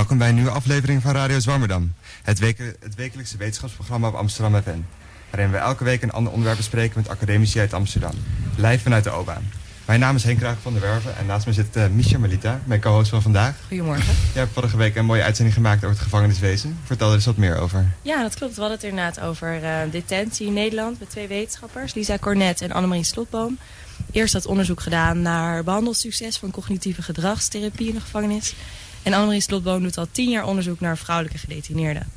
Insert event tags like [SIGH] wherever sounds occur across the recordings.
Welkom bij een nieuwe aflevering van Radio Zwammerdam. Het, weke- het wekelijkse wetenschapsprogramma op Amsterdam FM. Waarin we elke week een ander onderwerp bespreken met academici uit Amsterdam. Live vanuit de OBA. Mijn naam is Henk Kraag van der Werven en naast me zit uh, Misha Melita, mijn co-host van vandaag. Goedemorgen. Jij hebt vorige week een mooie uitzending gemaakt over het gevangeniswezen. Vertel er eens wat meer over. Ja, dat klopt. We hadden het er inderdaad over uh, detentie in Nederland met twee wetenschappers, Lisa Cornet en Annemarie Slotboom. Eerst had onderzoek gedaan naar behandelsucces van cognitieve gedragstherapie in de gevangenis. En Annemarie Slotboom doet al tien jaar onderzoek naar vrouwelijke gedetineerden.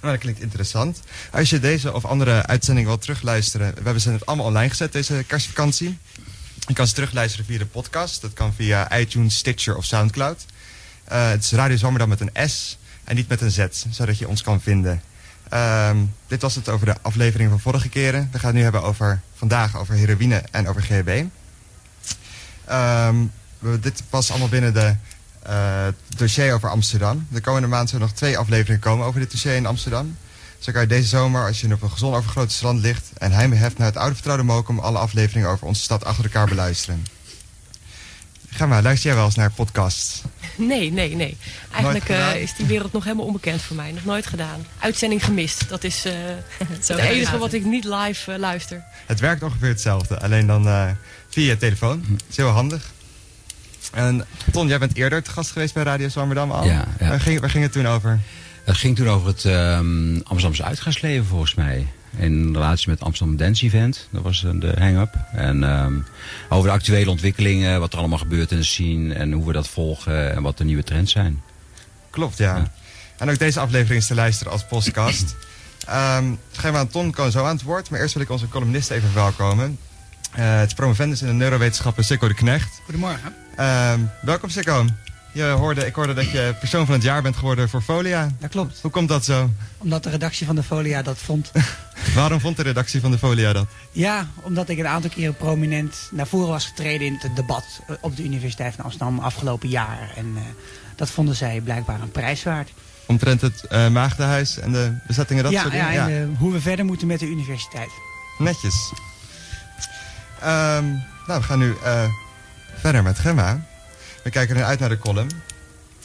Nou, dat klinkt interessant. Als je deze of andere uitzendingen wilt terugluisteren... we hebben ze net allemaal online gezet deze kerstvakantie. Je kan ze terugluisteren via de podcast. Dat kan via iTunes, Stitcher of Soundcloud. Uh, het is Radio Zwammerdam met een S en niet met een Z, zodat je ons kan vinden. Um, dit was het over de aflevering van vorige keren. We gaan het nu hebben over vandaag over heroïne en over GHB. Um, dit was allemaal binnen de uh, dossier over Amsterdam. De komende maand zullen nog twee afleveringen komen over dit dossier in Amsterdam. Zo kan je deze zomer, als je op een gezond overgrote strand ligt... en heimwee heft naar het oude vertrouwde Mokum... alle afleveringen over onze stad achter elkaar beluisteren. Ga maar, luister jij wel eens naar podcasts? Nee, nee, nee. Eigenlijk uh, is die wereld nog helemaal onbekend voor mij. Nog nooit gedaan. Uitzending gemist. Dat is [LAUGHS] uh, het enige wat ik niet live uh, luister. Het werkt ongeveer hetzelfde. Alleen dan via je telefoon. Dat is heel handig. En Ton, jij bent eerder te gast geweest bij Radio Zwammerdam al. Ja, ja. Waar, ging, waar ging het toen over? Het ging toen over het um, Amsterdamse uitgaansleven volgens mij. In relatie met het Amsterdam Dance Event. Dat was de hang-up. En um, over de actuele ontwikkelingen. Wat er allemaal gebeurt in de scene. En hoe we dat volgen. En wat de nieuwe trends zijn. Klopt, ja. ja. En ook deze aflevering is te luisteren als podcast. [CLEARS THROAT] um, Schijnbaar aan Ton kan zo aan het woord. Maar eerst wil ik onze columnist even verwelkomen. Uh, het is promovendus in de neurowetenschappen Sikko de Knecht. Goedemorgen. Um, welkom Sikko. Je hoorde, ik hoorde dat je persoon van het jaar bent geworden voor Folia. Dat klopt. Hoe komt dat zo? Omdat de redactie van de Folia dat vond. [LAUGHS] Waarom vond de redactie van de Folia dat? Ja, omdat ik een aantal keren prominent naar voren was getreden in het debat op de Universiteit van Amsterdam afgelopen jaar. En uh, dat vonden zij blijkbaar een prijs waard. Omtrent het uh, Maagdenhuis en de bezettingen, dat ja, soort ja, dingen? En, uh, hoe we verder moeten met de universiteit. Netjes. Um, nou, we gaan nu verder met Gemma. We kijken er uit naar de column.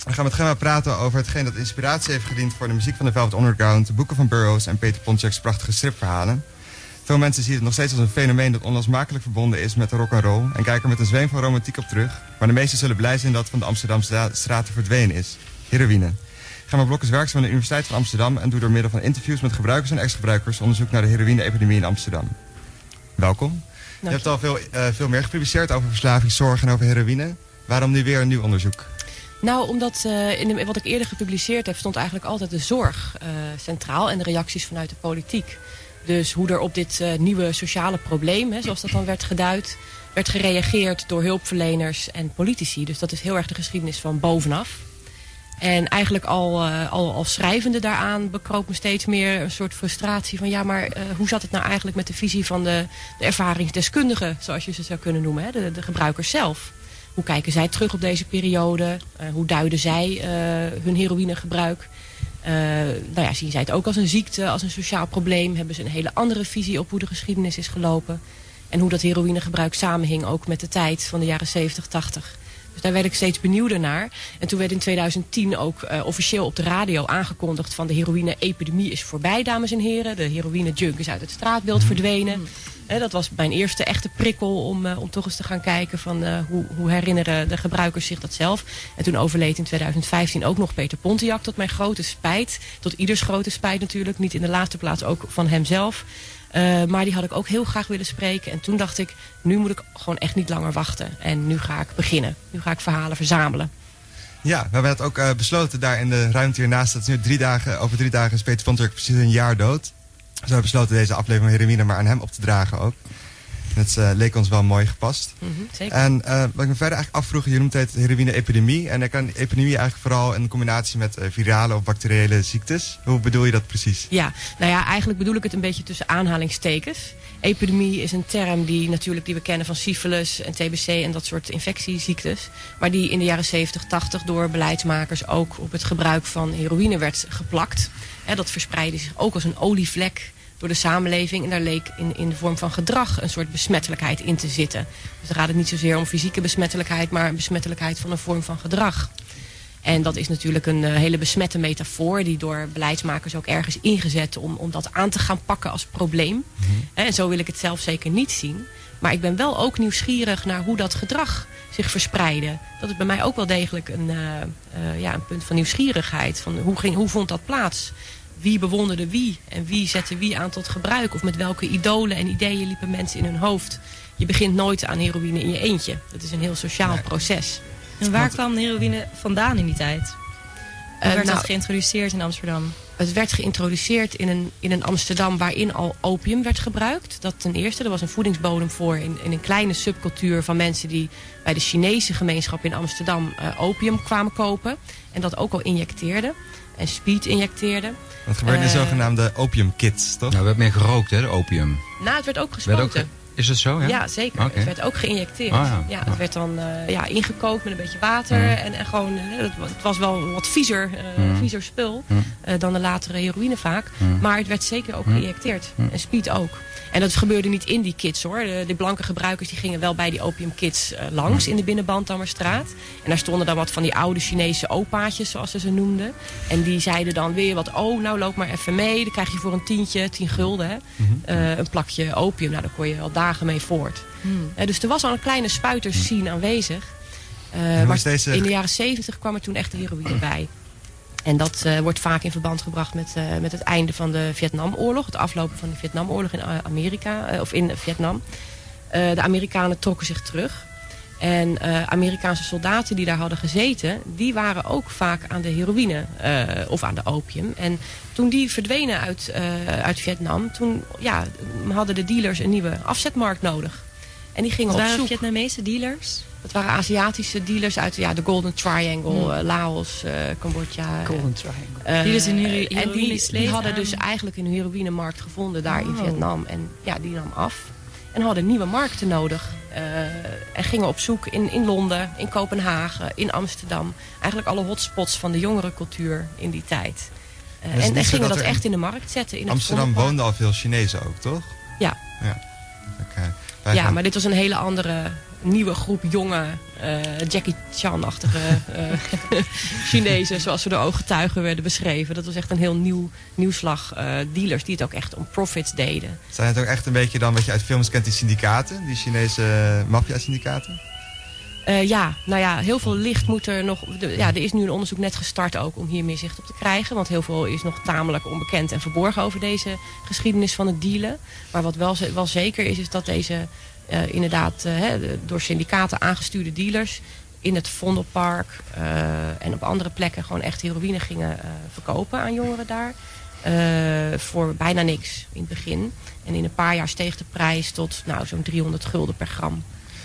We gaan met Gemma praten over hetgeen dat inspiratie heeft gediend voor de muziek van de Velvet Underground, de boeken van Burroughs en Peter Pontiac's prachtige stripverhalen. Veel mensen zien het nog steeds als een fenomeen dat onlosmakelijk verbonden is met de rock and roll en kijken met een zweem van romantiek op terug. Maar de meesten zullen blij zijn dat van de Amsterdamse straten verdwenen is. Heroïne. Gemma Blok is werkzaam aan de Universiteit van Amsterdam en doet door middel van interviews met gebruikers en ex-gebruikers onderzoek naar de heroïne-epidemie in Amsterdam. Welkom. Je hebt al veel, uh, veel meer gepubliceerd over verslavingszorg en over heroïne. Waarom nu weer een nieuw onderzoek? Nou, omdat uh, in de, wat ik eerder gepubliceerd heb... stond eigenlijk altijd de zorg uh, centraal en de reacties vanuit de politiek. Dus hoe er op dit uh, nieuwe sociale probleem, hè, zoals dat dan werd geduid... werd gereageerd door hulpverleners en politici. Dus dat is heel erg de geschiedenis van bovenaf. En eigenlijk al, al, al schrijvende daaraan bekroop me steeds meer een soort frustratie van... ja, maar hoe zat het nou eigenlijk met de visie van de, de ervaringsdeskundigen... zoals je ze zou kunnen noemen, hè, de, de gebruikers zelf... Hoe kijken zij terug op deze periode? Uh, hoe duiden zij uh, hun heroïnegebruik? Uh, nou ja, zien zij het ook als een ziekte, als een sociaal probleem? Hebben ze een hele andere visie op hoe de geschiedenis is gelopen? En hoe dat heroïnegebruik samenhing ook met de tijd van de jaren 70, 80. Dus daar werd ik steeds benieuwder naar. En toen werd in 2010 ook uh, officieel op de radio aangekondigd van de heroïne-epidemie is voorbij, dames en heren. De heroïne-junk is uit het straatbeeld verdwenen. He, dat was mijn eerste echte prikkel om, uh, om toch eens te gaan kijken van uh, hoe, hoe herinneren de gebruikers zich dat zelf. En toen overleed in 2015 ook nog Peter Pontiac tot mijn grote spijt. Tot ieders grote spijt natuurlijk, niet in de laatste plaats ook van hemzelf. Uh, maar die had ik ook heel graag willen spreken. En toen dacht ik, nu moet ik gewoon echt niet langer wachten. En nu ga ik beginnen. Nu ga ik verhalen verzamelen. Ja, we hebben het ook uh, besloten daar in de ruimte hiernaast. Dat is nu drie dagen, over drie dagen is Peter Pontiac precies een jaar dood. Dus we hebben besloten deze aflevering van maar aan hem op te dragen ook. Dat uh, leek ons wel mooi gepast. Mm -hmm, zeker. En uh, wat ik me verder eigenlijk afvroeg, je noemt het heroïne-epidemie. En dan kan epidemie eigenlijk vooral in combinatie met uh, virale of bacteriële ziektes. Hoe bedoel je dat precies? Ja, nou ja, eigenlijk bedoel ik het een beetje tussen aanhalingstekens. Epidemie is een term die natuurlijk die we kennen van syphilis en TBC en dat soort infectieziektes. Maar die in de jaren 70, 80 door beleidsmakers ook op het gebruik van heroïne werd geplakt. Dat verspreidde zich ook als een olievlek door de samenleving. En daar leek in, in de vorm van gedrag een soort besmettelijkheid in te zitten. Dus dan gaat het niet zozeer om fysieke besmettelijkheid, maar besmettelijkheid van een vorm van gedrag. En dat is natuurlijk een uh, hele besmette metafoor... die door beleidsmakers ook ergens ingezet om, om dat aan te gaan pakken als probleem. Mm -hmm. En zo wil ik het zelf zeker niet zien. Maar ik ben wel ook nieuwsgierig naar hoe dat gedrag zich verspreidde. Dat is bij mij ook wel degelijk een, uh, uh, ja, een punt van nieuwsgierigheid. Van hoe, ging, hoe vond dat plaats? Wie bewonderde wie? En wie zette wie aan tot gebruik? Of met welke idolen en ideeën liepen mensen in hun hoofd? Je begint nooit aan heroïne in je eentje. Dat is een heel sociaal proces. En waar kwam de heroïne vandaan in die tijd? Hoe werd uh, nou, dat geïntroduceerd in Amsterdam? Het werd geïntroduceerd in een, in een Amsterdam waarin al opium werd gebruikt. Dat ten eerste, er was een voedingsbodem voor in, in een kleine subcultuur van mensen die bij de Chinese gemeenschap in Amsterdam uh, opium kwamen kopen. En dat ook al injecteerden. En speed injecteerden. Dat gebeurde uh, de zogenaamde opiumkits, toch? Nou, werd meer gerookt, hè, de opium. Nou, het werd ook gespoten. Werd ook is het zo? Ja, ja zeker. Okay. Het werd ook geïnjecteerd. Oh, ja. ja. het werd dan uh, ja, ingekookt met een beetje water. Mm. En, en gewoon, uh, het, het, was wel wat viezer, uh, mm. viezer spul mm. dan de latere heroïne vaak. Maar het werd zeker ook geïnjecteerd. En speed ook. En dat gebeurde niet in die kits hoor. De, de blanke gebruikers die gingen wel bij die opiumkits uh, langs in de binnenbandammerstraat. En daar stonden dan wat van die oude Chinese opaatjes zoals ze ze noemden. En die zeiden dan weer wat, oh nou loop maar even mee. Dan krijg je voor een tientje, tien gulden, hè, mm -hmm. uh, een plakje opium. Nou daar kon je al dagen mee voort. Mm. Uh, dus er was al een kleine spuiterscene aanwezig. maar deze... in de jaren zeventig kwam er toen echt de heroïne [CLEARS THROAT] bij. En dat uh, wordt vaak in verband gebracht met, uh, met het einde van de Vietnamoorlog. Het aflopen van de Vietnamoorlog in Amerika, uh, of in Vietnam. de Amerikanen trokken zich terug. En Amerikaanse soldaten die daar hadden gezeten, die waren ook vaak aan de heroïne of aan de opium. En toen die verdwenen uit, uit Vietnam, toen ja, hadden de dealers een nieuwe afzetmarkt nodig. En die gingen op zoek. Vietnamese dealers? Dat waren Aziatische dealers uit ja, de Golden Triangle, hmm. uh, Laos, uh, Cambodja. Golden Triangle. Uh, dealers in hero en die, die hadden dus eigenlijk een heroïnemarkt gevonden daar oh. in Vietnam. En ja, die nam af. En hadden nieuwe markten nodig. en gingen op zoek in, in Londen, in Kopenhagen, in Amsterdam. Eigenlijk alle hotspots van de jongere cultuur in die tijd. Dus en, en gingen dat, dat echt in de markt zetten. In Amsterdam woonden al veel Chinezen ook, toch? Ja. Ja, okay. ja maar dit was een hele andere nieuwe groep jonge uh, Jackie Chan-achtige uh, [LAUGHS] Chinezen, zoals ze door ooggetuigen werden beschreven. Dat was echt een heel nieuw nieuwslag uh, dealers die het ook echt om profits deden. Zijn het ook echt een beetje dan wat je uit films kent, die syndicaten, die Chinese maffia-syndicaten? Uh, ja, nou ja, heel veel licht moet er nog... Ja, er is nu een onderzoek net gestart ook om hier meer zicht op te krijgen. Want heel veel is nog tamelijk onbekend en verborgen over deze geschiedenis van het dealen. Maar wat wel, wel zeker is, is dat deze uh, inderdaad uh, door syndicaten aangestuurde dealers in het Vondelpark en op andere plekken gewoon echt heroïne gingen verkopen aan jongeren daar. voor bijna niks in het begin. En in een paar jaar steeg de prijs tot nou, zo'n 300 gulden per gram.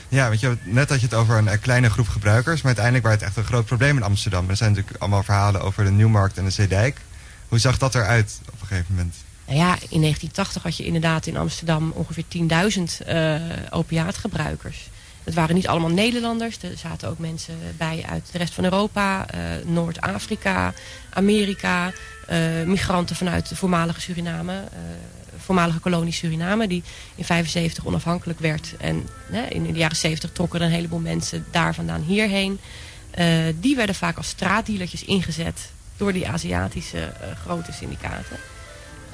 Ja, weet je, net had je het over een, een, kleine groep gebruikers. Maar uiteindelijk was het echt een groot probleem in Amsterdam. Er zijn natuurlijk allemaal verhalen over de Nieuwmarkt en de Zeedijk. Hoe zag dat eruit op een gegeven moment? Nou ja, in 1980 had je inderdaad in Amsterdam ongeveer 10.000 uh, opiaatgebruikers. Het waren niet allemaal Nederlanders. Er zaten ook mensen bij uit de rest van Europa, uh, Noord-Afrika, Amerika. Migranten vanuit de voormalige Suriname, voormalige kolonie Suriname, die in 75 onafhankelijk werd. En in de jaren 70 trokken er een heleboel mensen daar vandaan hierheen. die werden vaak als straatdealertjes ingezet door die Aziatische grote syndicaten.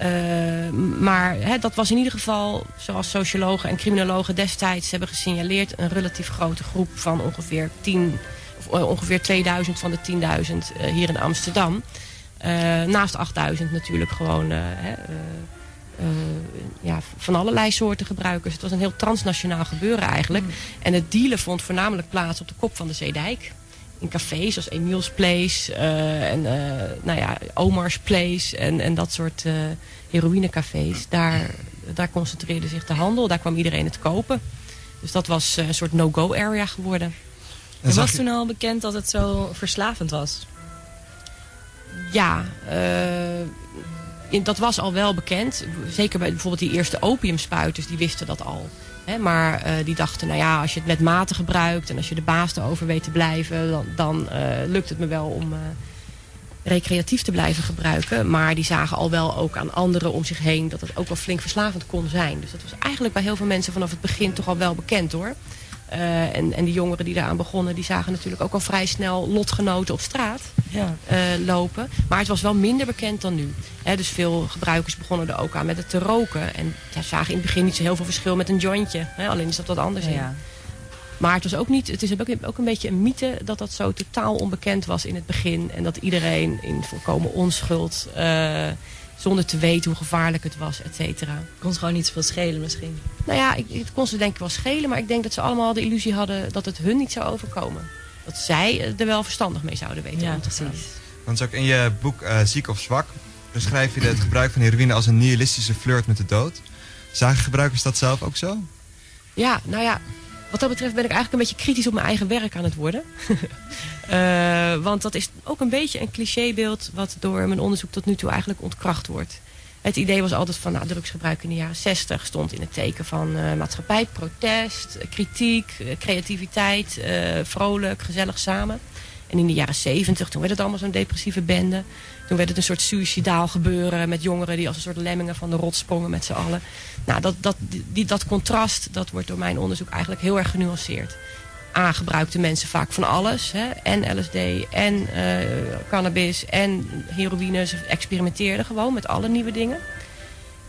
Uh, maar hè, dat was in ieder geval, zoals sociologen en criminologen destijds hebben gesignaleerd... een relatief grote groep van ongeveer, 10, of, uh, ongeveer 2000 van de 10.000 uh, hier in Amsterdam. naast 8000 natuurlijk gewoon hè, ja, van allerlei soorten gebruikers. Het was een heel transnationaal gebeuren eigenlijk. Mm. En het dealen vond voornamelijk plaats op de kop van de Zeedijk in cafés zoals Emiel's Place uh, en uh, nou ja, Omar's Place en, en dat soort uh, heroïnecafés. Daar, daar concentreerde zich de handel, daar kwam iedereen het kopen. Dus dat was een soort no-go area geworden. En, en was je... toen al bekend dat het zo verslavend was? Ja, dat was al wel bekend. Zeker bij bijvoorbeeld die eerste opiumspuiters, die wisten dat al. Hè, maar uh, die dachten, nou ja, als je het met mate gebruikt... en als je de baas erover weet te blijven... dan, dan uh, lukt het me wel om, uh, recreatief te blijven gebruiken. Maar die zagen al wel ook aan anderen om zich heen dat het ook wel flink verslavend kon zijn. Dus dat was eigenlijk bij heel veel mensen vanaf het begin toch al wel bekend hoor. Uh, en, en die jongeren die daaraan begonnen, die zagen natuurlijk ook al vrij snel lotgenoten op straat ja. uh, lopen. Maar het was wel minder bekend dan nu. He, dus veel gebruikers begonnen er ook aan met het te roken. En ja, zagen in het begin niet zo heel veel verschil met een jointje. He, alleen is dat wat anders ja, in. Maar het, was ook niet, het is ook, ook een beetje een mythe dat dat zo totaal onbekend was in het begin. En dat iedereen in volkomen onschuld, uh, zonder te weten hoe gevaarlijk het was, et cetera. Kon het gewoon niet zoveel schelen misschien? Nou ja, ik, het kon ze denk ik wel schelen. Maar ik denk dat ze allemaal de illusie hadden dat het hun niet zou overkomen. Dat zij er wel verstandig mee zouden weten ja, om te precies. Want ook in je boek uh, Ziek of Zwak beschrijf je het gebruik van heroïne als een nihilistische flirt met de dood. Zagen gebruikers dat zelf ook zo? Ja, nou ja, wat dat betreft ben ik eigenlijk een beetje kritisch op mijn eigen werk aan het worden. uh, [LAUGHS] want dat is ook een beetje een clichébeeld wat door mijn onderzoek tot nu toe eigenlijk ontkracht wordt. Het idee was altijd van nou, drugsgebruik in de jaren 60 stond in het teken van uh, maatschappij, protest, kritiek, creativiteit, vrolijk, gezellig samen. En in de jaren 70, toen werd het allemaal zo'n depressieve bende. Toen werd het een soort suicidaal gebeuren met jongeren die als een soort lemmingen van de rot sprongen met z'n allen. Nou, dat, dat, die, dat contrast, dat wordt door mijn onderzoek eigenlijk heel erg genuanceerd. A, gebruikten mensen vaak van alles. Hè? En LSD, en uh, cannabis, en heroïne. Ze experimenteerden gewoon met alle nieuwe dingen.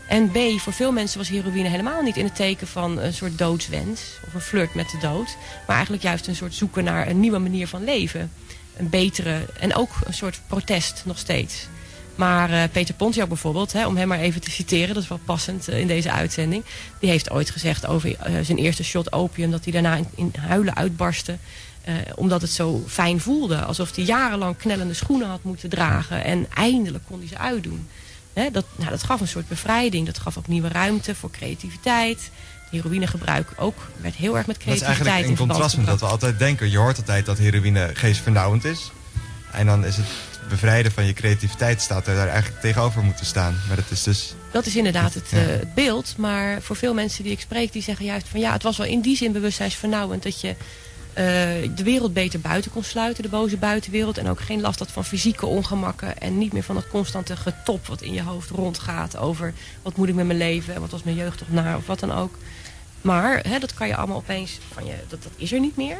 En B, voor veel mensen was heroïne helemaal niet in het teken van een soort doodswens. Of een flirt met de dood. Maar eigenlijk juist een soort zoeken naar een nieuwe manier van leven een betere en ook een soort protest nog steeds. Maar uh, Peter Pontjak bijvoorbeeld, hè, om hem maar even te citeren, dat is wel passend uh, in deze uitzending. Die heeft ooit gezegd over uh, zijn eerste shot opium dat hij daarna in, in huilen uitbarstte. omdat het zo fijn voelde. Alsof hij jarenlang knellende schoenen had moeten dragen. En eindelijk kon hij ze uitdoen. Hè, dat, nou, dat gaf een soort bevrijding. Dat gaf ook nieuwe ruimte voor creativiteit heroïnegebruik ook werd heel erg met creativiteit Dat is eigenlijk in contrast met dat we altijd denken. Je hoort altijd dat heroïne geestvernauwend is. En dan is het bevrijden van je creativiteit staat er daar eigenlijk tegenover moeten staan. Maar dat is dus... Dat is inderdaad het, uh, het, beeld. Maar voor veel mensen die ik spreek, die zeggen juist van... ja, het was wel in die zin bewustzijnsvernauwend dat je uh, de wereld beter buiten kon sluiten. De boze buitenwereld. En ook geen last had van fysieke ongemakken. En niet meer van dat constante getop wat in je hoofd rondgaat over... wat moet ik met mijn leven en wat was mijn jeugd toch naar of wat dan ook. Maar hè, dat kan je allemaal opeens, van je, dat, dat is er niet meer.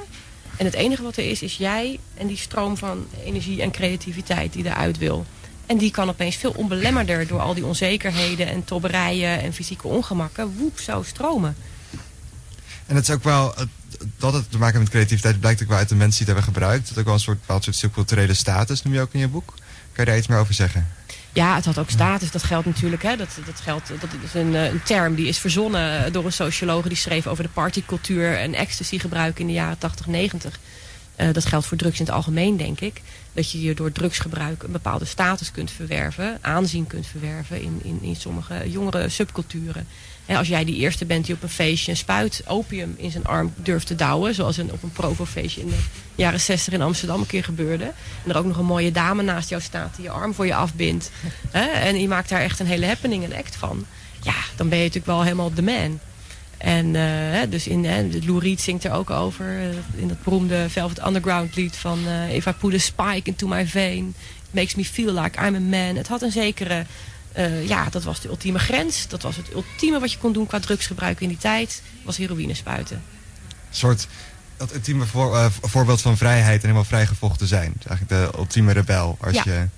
En het enige wat er is, is jij en die stroom van energie en creativiteit die eruit wil. En die kan opeens veel onbelemmerder door al die onzekerheden en tobberijen en fysieke ongemakken, woep, zo stromen. En het is ook wel, dat het te maken heeft met creativiteit blijkt ook wel uit de mensen die het hebben gebruikt. Dat ook wel een soort, bepaald soort subculturele status, noem je ook in je boek. Kan je daar iets meer over zeggen? Ja, het had ook status. Dat geldt natuurlijk. Hè. Dat, dat, geldt, dat is een, eh, een term die is verzonnen door een socioloog. Die schreef over de partycultuur en ecstasy gebruik in de jaren 80, 90. Uh, dat geldt voor drugs in het algemeen, denk ik. Dat je je door drugsgebruik een bepaalde status kunt verwerven. Aanzien kunt verwerven in, in, in sommige jongere subculturen als jij die eerste bent die op een feestje een spuit opium in zijn arm durft te douwen. Zoals een, op een provofeestje in de jaren 60 in Amsterdam een keer gebeurde. En er ook nog een mooie dame naast jou staat die je arm voor je afbindt. [LAUGHS] en je maakt daar echt een hele happening, een act van. Ja, dan ben je natuurlijk wel helemaal de man. En uh, dus in, uh, Lou Reed zingt er ook over. Uh, in dat beroemde Velvet Underground lied van... If I put a spike into my vein, it makes me feel like I'm a man. Het had een zekere uh, ja, dat was de ultieme grens. Dat was het ultieme wat je kon doen qua drugsgebruik in die tijd. Was heroïne spuiten. Een soort dat ultieme voor, uh, voorbeeld van vrijheid en helemaal vrijgevochten zijn. Dus eigenlijk de ultieme rebel als ja. je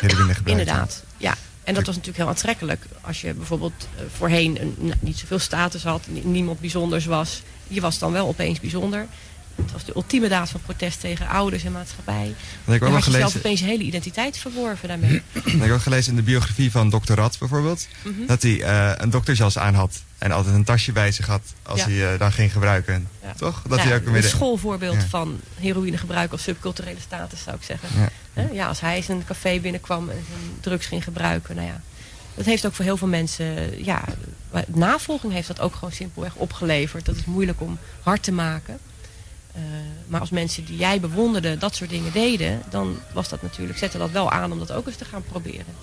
heroïne gebruikt. Inderdaad, ja. En dat was natuurlijk heel aantrekkelijk. Als je bijvoorbeeld uh, voorheen een, nou, niet zoveel status had, niemand bijzonders was. Je was dan wel opeens bijzonder. Het was de ultieme daad van protest tegen ouders en maatschappij. En ik had je zelf opeens je hele identiteit verworven daarmee. [CLEARS THROAT] ik heb ook gelezen in de biografie van Dr. Rad bijvoorbeeld... Mhm. dat hij uh, een doktersjas aan had en altijd een tasje bij zich had als hij uh, dan ging gebruiken. Ja. Toch? Dat hij ook een schoolvoorbeeld van heroïnegebruik of subculturele status zou ik zeggen. Ja. als hij zijn café binnenkwam en zijn drugs ging gebruiken, nou ja... Dat heeft ook voor heel veel mensen, ja, navolging heeft dat ook gewoon simpelweg opgeleverd. Dat is moeilijk om hard te maken. Uh, maar als mensen die jij bewonderde dat soort dingen deden, dan was dat natuurlijk, zette dat wel aan om dat ook eens te gaan proberen.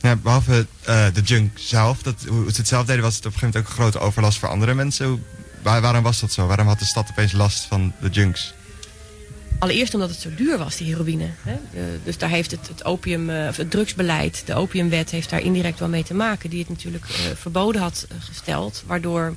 Ja, behalve uh, de junk zelf, dat, hoe ze het zelf deden, was het op een gegeven moment ook een grote overlast voor andere mensen. Waar, waarom was dat zo? Waarom had de stad opeens last van de junks? Allereerst omdat het zo duur was, die heroïne. Hè? dus daar heeft het, het, opium, of het drugsbeleid, de opiumwet, heeft daar indirect wel mee te maken. Die het natuurlijk verboden had gesteld. Waardoor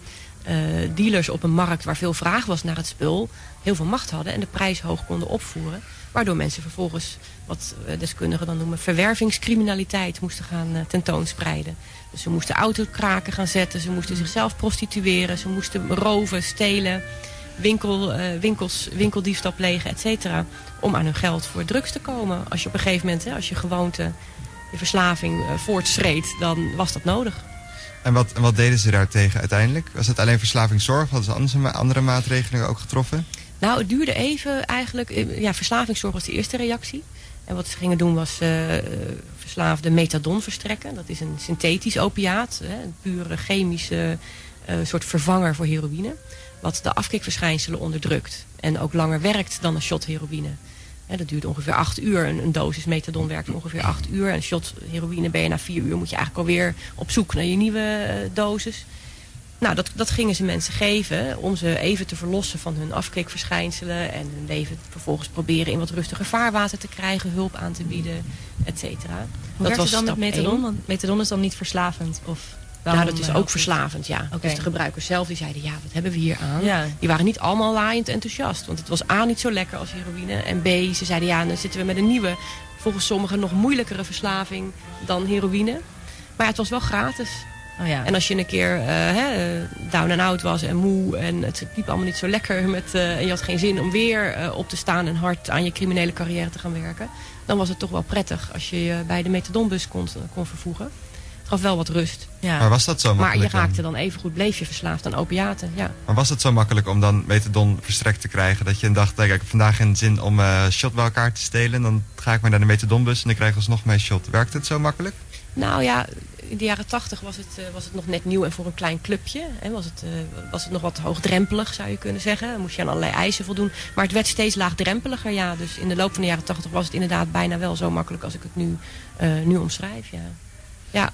dealers op een markt waar veel vraag was naar het spul... heel veel macht hadden en de prijs hoog konden opvoeren. Waardoor mensen vervolgens, wat deskundigen dan noemen... verwervingscriminaliteit moesten gaan tentoonspreiden. Dus ze moesten autokraken gaan zetten. Ze moesten zichzelf prostitueren. Ze moesten roven, stelen, winkel, winkels, winkeldiefstal plegen, et cetera. Om aan hun geld voor drugs te komen. Als je op een gegeven moment, hè, als je gewoonte, je verslaving voortschreed, dan was dat nodig. En wat, wat deden ze daartegen uiteindelijk? Was het alleen verslavingszorg? Hadden ze andere, maatregelingen ook getroffen? Nou, het duurde even eigenlijk. Eh, ja, verslavingszorg was de eerste reactie. En wat ze gingen doen was uh, verslaafde methadon verstrekken. Dat is een synthetisch opiaat, hè, een pure chemische uh, soort vervanger voor heroïne. Wat de afkikverschijnselen onderdrukt. En ook langer werkt dan een shot heroïne. Hè, dat duurt ongeveer acht uur. Een, een, dosis methadon werkt ongeveer acht uur. En een shot heroïne ben je na vier uur moet je eigenlijk alweer op zoek naar je nieuwe uh, dosis. Nou, dat, dat gingen ze mensen geven om ze even te verlossen van hun afkikverschijnselen. En hun leven vervolgens proberen in wat rustiger vaarwater te krijgen, hulp aan te bieden, et cetera. Hoe dat was dan met methadon? Want methadon is dan niet verslavend? Of nou, dat is ook verslavend, ja. Okay. Dus de gebruikers zelf die zeiden, ja, wat hebben we hier aan? Ja. Die waren niet allemaal laaiend enthousiast. Want het was A, niet zo lekker als heroïne. En B, ze zeiden, ja, dan zitten we met een nieuwe, volgens sommigen nog moeilijkere verslaving dan heroïne. Maar ja, het was wel gratis. Oh ja. En als je een keer uh, hè, down and out was en moe en het liep allemaal niet zo lekker met, uh, en je had geen zin om weer uh, op te staan en hard aan je criminele carrière te gaan werken, dan was het toch wel prettig als je je bij de methadonbus kon, kon vervoegen. Gaf wel wat rust. Ja. Maar was dat zo makkelijk? Maar je raakte dan even goed, bleef je verslaafd aan opiaten. Ja. Maar was het zo makkelijk om dan methadon verstrekt te krijgen? Dat je dacht, kijk, ik heb vandaag geen zin om shot bij elkaar te stelen. Dan ga ik maar naar de methadonbus en ik krijg alsnog mijn shot. Werkt het zo makkelijk? Nou ja, in de jaren tachtig was het, uh, was het nog net nieuw en voor een klein clubje. Hè, was, het, uh, was het nog wat hoogdrempelig, zou je kunnen zeggen. Dan moest je aan allerlei eisen voldoen. Maar het werd steeds laagdrempeliger, ja. Dus in de loop van de jaren tachtig was het inderdaad bijna wel zo makkelijk als ik het nu, nu omschrijf, ja. Ja.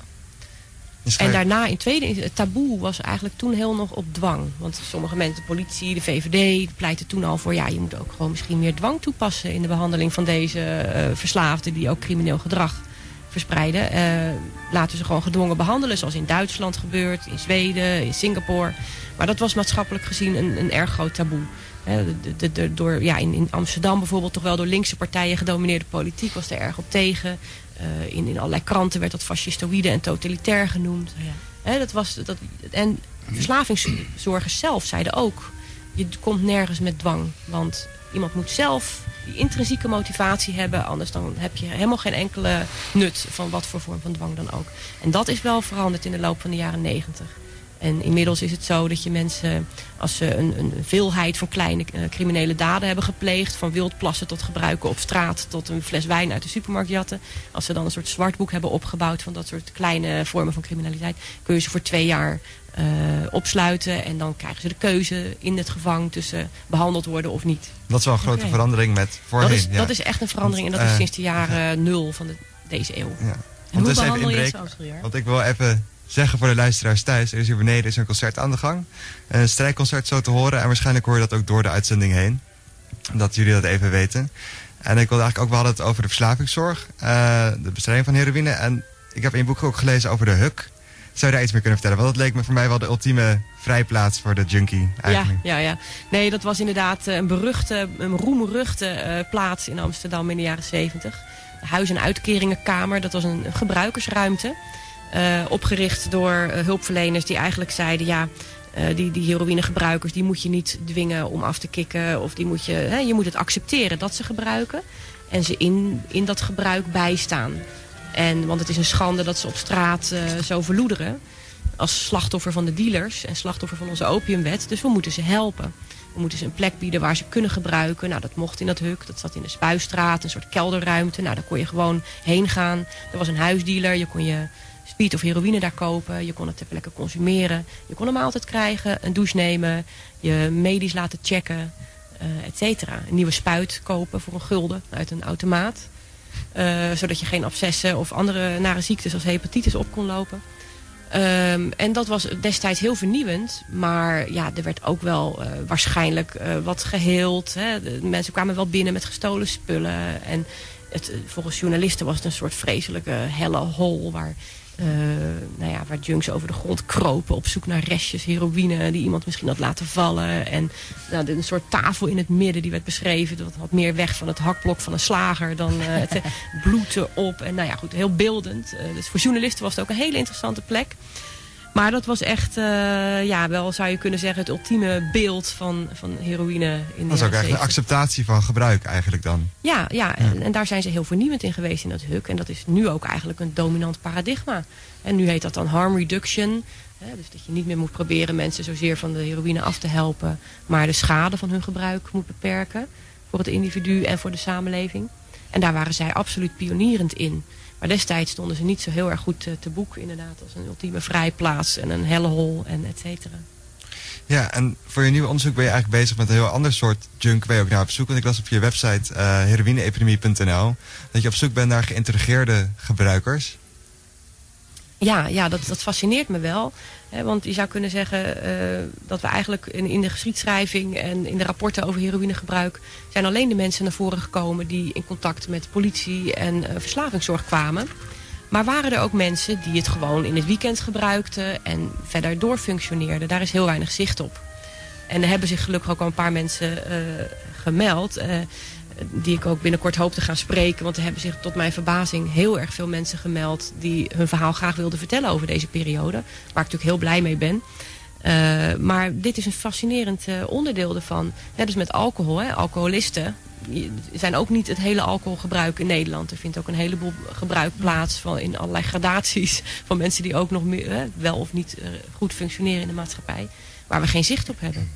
En daarna, in tweede, het taboe was eigenlijk toen heel nog op dwang. Want sommige mensen, de politie, de VVD, pleiten toen al voor... ja, je moet ook gewoon misschien meer dwang toepassen... in de behandeling van deze verslaafden die ook crimineel gedrag verspreiden. Uh, laten ze gewoon gedwongen behandelen. Zoals in Duitsland gebeurt, in Zweden, in Singapore. Maar dat was maatschappelijk gezien een, een erg groot taboe. de, de, de, door, ja, in, in Amsterdam bijvoorbeeld toch wel door linkse partijen gedomineerde politiek was er erg op tegen. Uh, in, in allerlei kranten werd dat fascistoïde en totalitair genoemd. Ja. dat was, dat, en verslavingszorgers zelf zeiden ook... je komt nergens met dwang. Want iemand moet zelf die intrinsieke motivatie hebben. Anders dan heb je helemaal geen enkele nut van wat voor vorm van dwang dan ook. En dat is wel veranderd in de loop van de jaren negentig. En inmiddels is het zo dat je mensen, als ze een, een veelheid van kleine uh, criminele daden hebben gepleegd... van wildplassen tot gebruiken op straat tot een fles wijn uit de supermarkt jatten... als ze dan een soort zwartboek hebben opgebouwd van dat soort kleine vormen van criminaliteit... kun je ze voor twee jaar uh, opsluiten. En dan krijgen ze de keuze in het gevang tussen behandeld worden of niet. Dat is wel een grote okay. verandering met voorheen. Dat is, ja. dat is echt een verandering en dat uh, is sinds de jaren nul van de, deze eeuw. Ja. En hoe behandel je het Want ik wil even zeggen voor de luisteraars thuis. Er is hier beneden is een concert aan de gang. Een strijkconcert zo te horen. En waarschijnlijk hoor je dat ook door de uitzending heen. Dat jullie dat even weten. En ik wilde eigenlijk ook, we hadden het over de verslavingszorg. Uh, de bestrijding van heroïne. En ik heb in je boek ook gelezen over de HUK. Zou je daar iets meer kunnen vertellen? Want dat leek me voor mij wel de ultieme vrijplaats voor de junkie eigenlijk. Ja, ja, ja. Nee, dat was inderdaad een beruchte, een roemruchte uh, plaats in Amsterdam in de jaren zeventig. Huis- en uitkeringenkamer, dat was een gebruikersruimte. Uh, opgericht door uh, hulpverleners die eigenlijk zeiden... ja, uh, die, die heroïnegebruikers die moet je niet dwingen om af te kicken. Of die moet je, hè, je moet het accepteren dat ze gebruiken. En ze in, in dat gebruik bijstaan. En, want het is een schande dat ze op straat zo verloederen. Als slachtoffer van de dealers en slachtoffer van onze opiumwet. Dus we moeten ze helpen. We moeten ze een plek bieden waar ze kunnen gebruiken. Nou, dat mocht in dat huk. Dat zat in de spuistraat, een soort kelderruimte. Nou, daar kon je gewoon heen gaan. Er was een huisdealer. Je kon je speed of heroïne daar kopen. Je kon het ter plekke consumeren. Je kon hem altijd krijgen. Een douche nemen. Je medisch laten checken. Uh, et cetera. Een nieuwe spuit kopen voor een gulden uit een automaat. Uh, zodat je geen abscessen of andere nare ziektes als hepatitis op kon lopen. Ehm, en dat was destijds heel vernieuwend. Maar ja, er werd ook wel uh, waarschijnlijk wat geheeld. Hè. Mensen kwamen wel binnen met gestolen spullen. En het, volgens journalisten was het een soort vreselijke helle hol... waar uh, nou ja, waar junks over de grond kropen op zoek naar restjes heroïne die iemand misschien had laten vallen. En nou, een soort tafel in het midden die werd beschreven. Dat had meer weg van het hakblok van een slager dan uh, het bloed erop. En nou ja, goed, heel beeldend. Dus voor journalisten was het ook een hele interessante plek. Maar dat was echt, uh, ja, wel zou je kunnen zeggen, het ultieme beeld van, van heroïne in Dat is ook echt een acceptatie van gebruik eigenlijk dan. Ja, ja, en, en, daar zijn ze heel vernieuwend in geweest in dat huk. En dat is nu ook eigenlijk een dominant paradigma. En nu heet dat dan harm reduction. Hè, dus dat je niet meer moet proberen mensen zozeer van de heroïne af te helpen. Maar de schade van hun gebruik moet beperken. Voor het individu en voor de samenleving. En daar waren zij absoluut pionierend in. Maar destijds stonden ze niet zo heel erg goed te, boek inderdaad. Als een ultieme vrijplaats en een helle hol en et cetera. Ja, en voor je nieuwe onderzoek ben je eigenlijk bezig met een heel ander soort junk. Ben je ook naar op zoek? Want ik las op je website uh, heroïneepidemie.nl dat je op zoek bent naar geïntegreerde gebruikers. Ja, ja dat, dat fascineert me wel. Want je zou kunnen zeggen uh, dat we eigenlijk in, de geschiedschrijving en in de rapporten over heroïnegebruik zijn alleen de mensen naar voren gekomen die in contact met politie en uh, verslavingszorg kwamen. Maar waren er ook mensen die het gewoon in het weekend gebruikten en verder doorfunctioneerden. Daar is heel weinig zicht op. En er hebben zich gelukkig ook al een paar mensen uh, gemeld die ik ook binnenkort hoop te gaan spreken. Want er hebben zich tot mijn verbazing heel erg veel mensen gemeld... die hun verhaal graag wilden vertellen over deze periode. Waar ik natuurlijk heel blij mee ben. Uh, maar dit is een fascinerend uh, onderdeel ervan. Net als met alcohol. Hè. Alcoholisten zijn ook niet het hele alcoholgebruik in Nederland. Er vindt ook een heleboel gebruik plaats van, in allerlei gradaties... [LAUGHS] van mensen die ook nog meer, hè, wel of niet uh, goed functioneren in de maatschappij. Waar we geen zicht op hebben.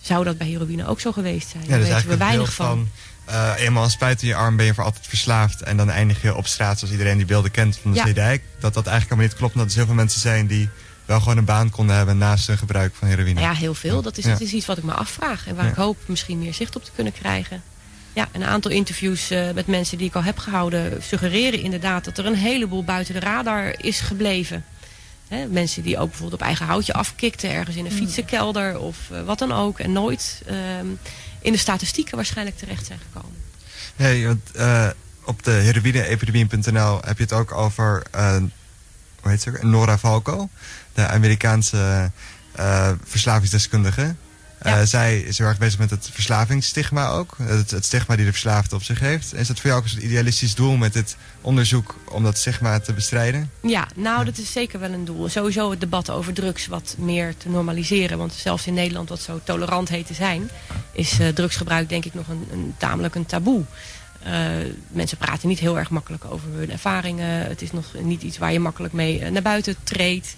Zou dat bij heroïne ook zo geweest zijn? Ja, Daar weten we weinig van. van uh, eenmaal een spuit in je arm ben je voor altijd verslaafd. En dan eindig je op straat zoals iedereen die beelden kent van de ja. Zeedijk. Dat dat eigenlijk allemaal niet klopt. Omdat er zoveel mensen zijn die wel gewoon een baan konden hebben naast hun gebruik van heroïne. Ja, heel veel. Dat is, ja. dat is iets wat ik me afvraag. En waar ja. ik hoop misschien meer zicht op te kunnen krijgen. Ja, een aantal interviews uh, met mensen die ik al heb gehouden... suggereren inderdaad dat er een heleboel buiten de radar is gebleven. He, mensen die ook bijvoorbeeld op eigen houtje afkikten... ergens in een fietsenkelder of uh, wat dan ook. En nooit... Uh, in de statistieken waarschijnlijk terecht zijn gekomen. Hey, want, uh, op de heroïneepidemie.nl heb je het ook over uh, hoe heet ze Nora Falco, de Amerikaanse uh, verslavingsdeskundige. Ja. Uh, zij is heel erg bezig met het verslavingsstigma ook. Het, het, stigma die de verslaafde op zich heeft. Is dat voor jou ook een idealistisch doel met dit onderzoek om dat stigma te bestrijden? Ja, nou ja. dat is zeker wel een doel. Sowieso het debat over drugs wat meer te normaliseren. Want zelfs in Nederland, wat zo tolerant heet te zijn... is uh, drugsgebruik denk ik nog een, een tamelijk een taboe. Uh, mensen praten niet heel erg makkelijk over hun ervaringen. Het is nog niet iets waar je makkelijk mee naar buiten treedt.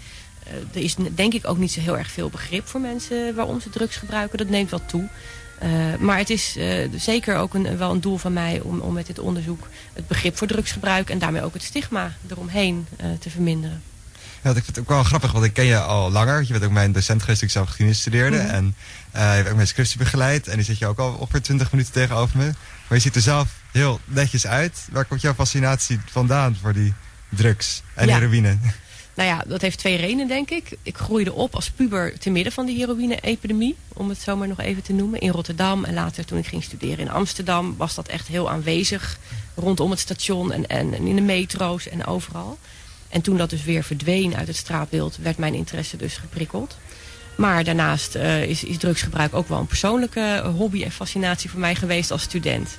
Uh, er is denk ik ook niet zo heel erg veel begrip voor mensen waarom ze drugs gebruiken. Dat neemt wel toe. Uh, maar het is uh, zeker ook een, wel een doel van mij om, om met dit onderzoek het begrip voor drugsgebruik en daarmee ook het stigma eromheen te verminderen. Ja, ik vind het ook wel grappig, want ik ken je al langer. Je bent ook mijn docent geweest toen ik zelf geschiedenis studeerde. Mm -hmm. En je hebt ook mijn scriptie begeleid. En die zit je ook al ongeveer 20 minuten tegenover me. Maar je ziet er zelf heel netjes uit. Waar komt jouw fascinatie vandaan voor die drugs en ja. heroïne? Nou ja, dat heeft twee redenen, denk ik. Ik groeide op als puber te midden van die heroïne-epidemie, om het zo maar nog even te noemen, in Rotterdam. En later, toen ik ging studeren in Amsterdam, was dat echt heel aanwezig rondom het station en, en, en in de metro's en overal. En toen dat dus weer verdween uit het straatbeeld, werd mijn interesse dus geprikkeld. Maar daarnaast uh, is, is drugsgebruik ook wel een persoonlijke hobby en fascinatie voor mij geweest als student.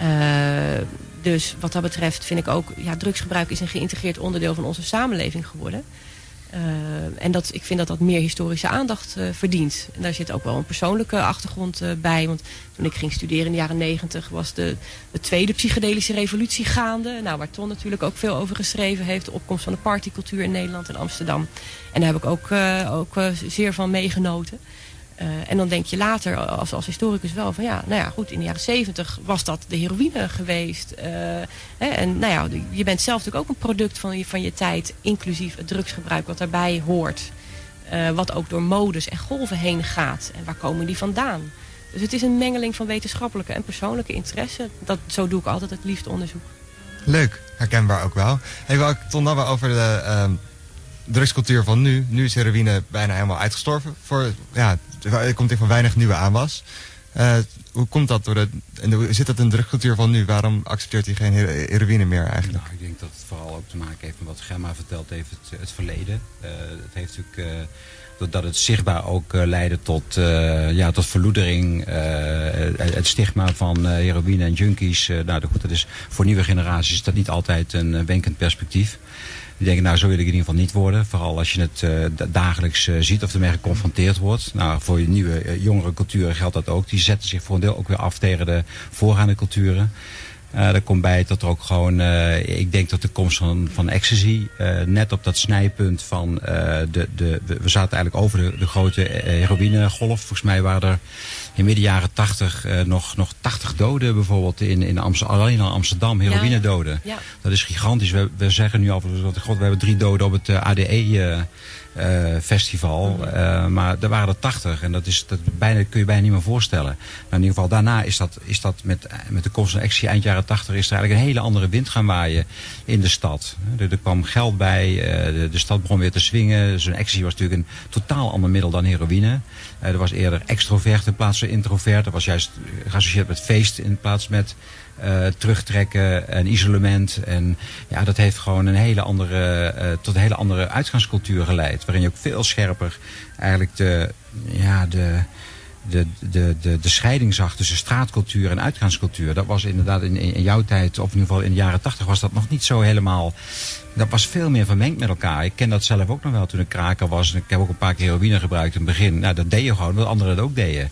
Uh, dus wat dat betreft vind ik ook, ja, drugsgebruik is een geïntegreerd onderdeel van onze samenleving geworden. Uh, en dat, ik vind dat dat meer historische aandacht uh, verdient. En daar zit ook wel een persoonlijke achtergrond uh, bij. Want toen ik ging studeren in de jaren negentig was de, de tweede psychedelische revolutie gaande. Nou, waar Ton natuurlijk ook veel over geschreven heeft. De opkomst van de partycultuur in Nederland en Amsterdam. En daar heb ik ook, ook zeer van meegenoten. Uh, en dan denk je later als, als historicus wel van ja, nou ja, goed, in de jaren zeventig was dat de heroïne geweest. Uh, hè, en nou ja, je bent zelf natuurlijk ook een product van je, van je tijd, inclusief het drugsgebruik wat daarbij hoort. Uh, wat ook door modes en golven heen gaat. En waar komen die vandaan? Dus het is een mengeling van wetenschappelijke en persoonlijke interesse. Dat, zo doe ik altijd het liefst onderzoek. Leuk, herkenbaar ook wel. Hey, wil ik dan wel over de drugscultuur van nu. Nu is heroïne bijna helemaal uitgestorven. Voor, ja, er komt in van weinig nieuwe aanwas. Uh, hoe komt dat? Door de, en hoe zit dat in de drugscultuur van nu? Waarom accepteert hij geen heroïne meer eigenlijk? Nou, ik denk dat het vooral ook te maken heeft met wat Gemma verteld heeft, het, verleden. Uh, het heeft natuurlijk... Uh, dat het zichtbaar ook leidde tot, ja, tot verloedering. Het stigma van heroïne en junkies. nou goed, dat is voor nieuwe generaties dat niet altijd een wenkend perspectief. Die denken, nou zo wil ik in ieder geval niet worden. Vooral als je het uh, dagelijks uh, ziet of ermee geconfronteerd wordt. Nou, voor je nieuwe uh, jongere culturen geldt dat ook. Die zetten zich voor een deel ook weer af tegen de voorgaande culturen. Daar komt bij dat er ook gewoon, ik denk dat de komst van, van ecstasy, net op dat snijpunt van de, de, we zaten eigenlijk over de, de grote heroïnegolf. Volgens mij waren er in midden jaren 80 uh, nog, nog 80 doden bijvoorbeeld in, in Amsterdam, alleen al Amsterdam, heroïnedoden. Ja, ja. Dat is gigantisch. We, we zeggen nu al, god, we hebben drie doden op het uh, ADE uh, festival. Uh, maar er waren er 80 en dat, is, dat bijna, kun je bijna niet meer voorstellen. Nou, in ieder geval daarna is dat, is dat met, met de komst van actie eind jaren 80 is er eigenlijk een hele andere wind gaan waaien in de stad. Er, er kwam geld bij, de, de, stad begon weer te swingen. Zo'n actie was natuurlijk een totaal ander middel dan heroïne. Er was eerder extrovert in plaats van introvert. Dat was juist geassocieerd met feest in plaats met uh, terugtrekken en isolement. En ja, dat heeft gewoon een hele andere, tot een hele andere uitgangscultuur geleid. Waarin je ook veel scherper eigenlijk de, ja, de, de, de, de, de scheiding zag tussen straatcultuur en uitgaanscultuur. Dat was inderdaad in, in jouw tijd, of in ieder geval in de jaren tachtig, was dat nog niet zo helemaal. Dat was veel meer vermengd met elkaar. Ik ken dat zelf ook nog wel toen ik kraker was. En ik heb ook een paar keer heroïne gebruikt in het begin. Nou, dat deed je gewoon, wat anderen dat ook deden.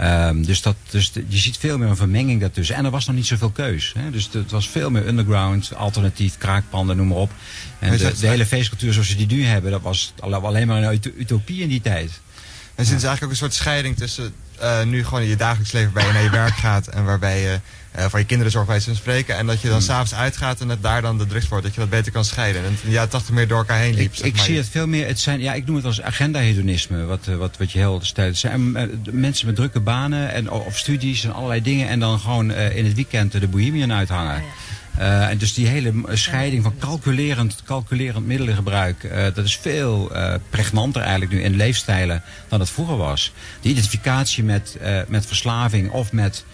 Um, dus, dat, dus je ziet veel meer een vermenging daartussen. En er was nog niet zoveel keus. Hè? Dus het was veel meer underground, alternatief, kraakpanden, noem maar op. En de, de, hele feestcultuur zoals ze die nu hebben, dat was alleen maar een utopie in die tijd. En sinds eigenlijk ook een soort scheiding tussen uh, nu gewoon in je dagelijks leven waarbij je naar je werk gaat en waarbij je uh, voor je kinderen zorgt bij ze spreken. En dat je dan hmm. s'avonds uitgaat en het daar dan de drugs wordt. Dat je dat beter kan scheiden. En ja, 80 meer door elkaar heen liep. Ik, ik zie het veel meer, het zijn, ja, ik noem het als agenda-hedonisme. Wat, eh, wat, wat je heel stelt. Het zijn uh, mensen met drukke banen en, of studies en allerlei dingen. En dan gewoon uh, in het weekend de bohemian uithangen. Ja, ja. Uh, en dus die hele scheiding van calculerend, calculerend middelengebruik, uh, dat is veel uh, pregnanter eigenlijk nu in leefstijlen dan het vroeger was. De identificatie met, met verslaving of met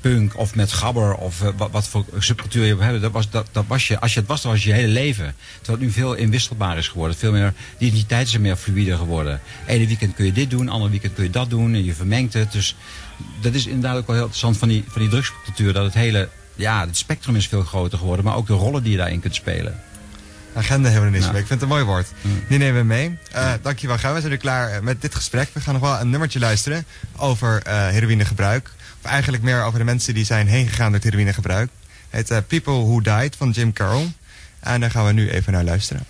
punk of met gabber of wat, voor subcultuur je hebt, dat was, dat, dat was je, als je het was, dat was je hele leven. Terwijl het nu veel inwisselbaar is geworden. Veel meer, de identiteit is meer fluide geworden. Ene weekend kun je dit doen, ander weekend kun je dat doen en je vermengt het. Dus dat is inderdaad ook wel heel interessant van die, van die drugscultuur, dat het hele ja, het spectrum is veel groter geworden, maar ook de rollen die je daarin kunt spelen. Agenda hebben we niet. Ik vind het een mooi woord. Die nemen we mee. Uh, dankjewel, gaan we zijn nu klaar eh, met dit gesprek. We gaan nog wel een nummertje luisteren over uh, heroïnegebruik. Of eigenlijk meer over de mensen die zijn heen gegaan door het heroïnegebruik. Het uh, People Who Died van Jim Carroll. En daar gaan we nu even naar luisteren.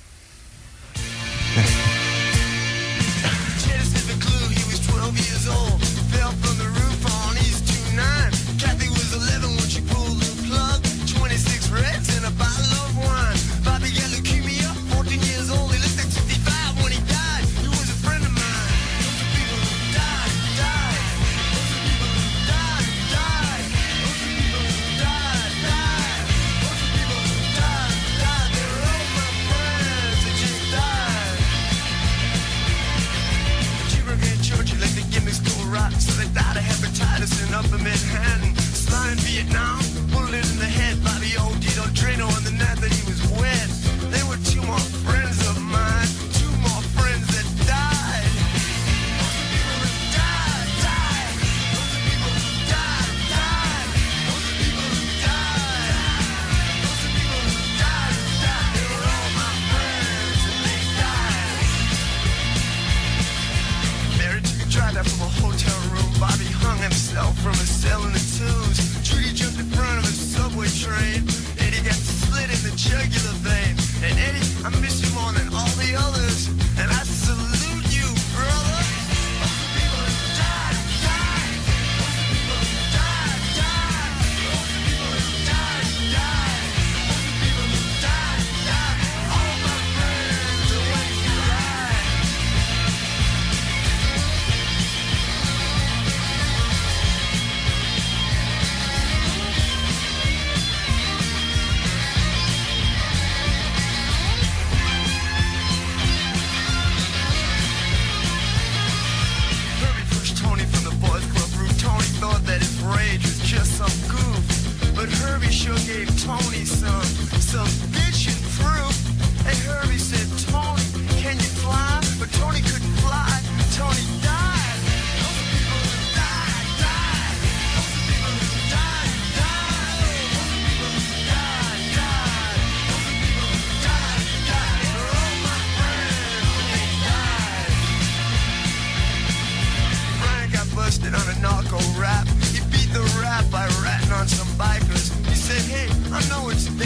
I know it's dangerous,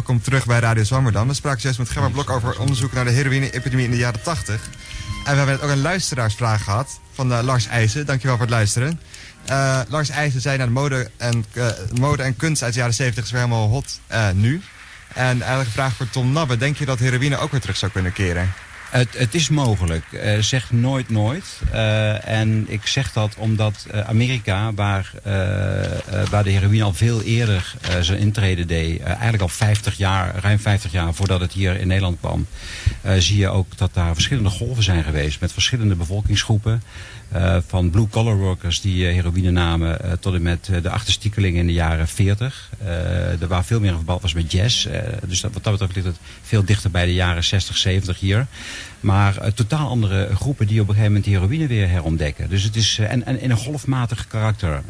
Welkom terug bij Radio Zwammerdam. We spraken juist met Gemma Blok over onderzoek naar de heroïne-epidemie in de jaren 80. En we hebben net ook een luisteraarsvraag gehad van eh, Lars Eijzen. Dankjewel voor het luisteren. Eh, Lars Eijzen zei naar de mode en, eh, mode en kunst uit de jaren 70 is weer helemaal hot nu. En eigenlijk een vraag voor Tom Nabbe. Denk je dat heroïne ook weer terug zou kunnen keren? Het, is mogelijk. Eh, zeg nooit nooit. Eh, en ik zeg dat omdat eh, Amerika, waar, waar de heroïne al veel eerder zijn intrede deed, eigenlijk al 50 jaar, ruim 50 jaar voordat het hier in Nederland kwam, zie je ook dat daar verschillende golven zijn geweest met verschillende bevolkingsgroepen. Eh, van blue-collar workers die eh, heroïne namen eh, tot en met de achterstiekelingen in de jaren 40. Eh, er waar veel meer een verband was met jazz. Dus dat, wat dat betreft ligt het veel dichter bij de jaren 60, 70 hier. Maar totaal andere groepen die op een gegeven moment heroïne weer herontdekken. Dus het is, en, en in een golfmatig karakter.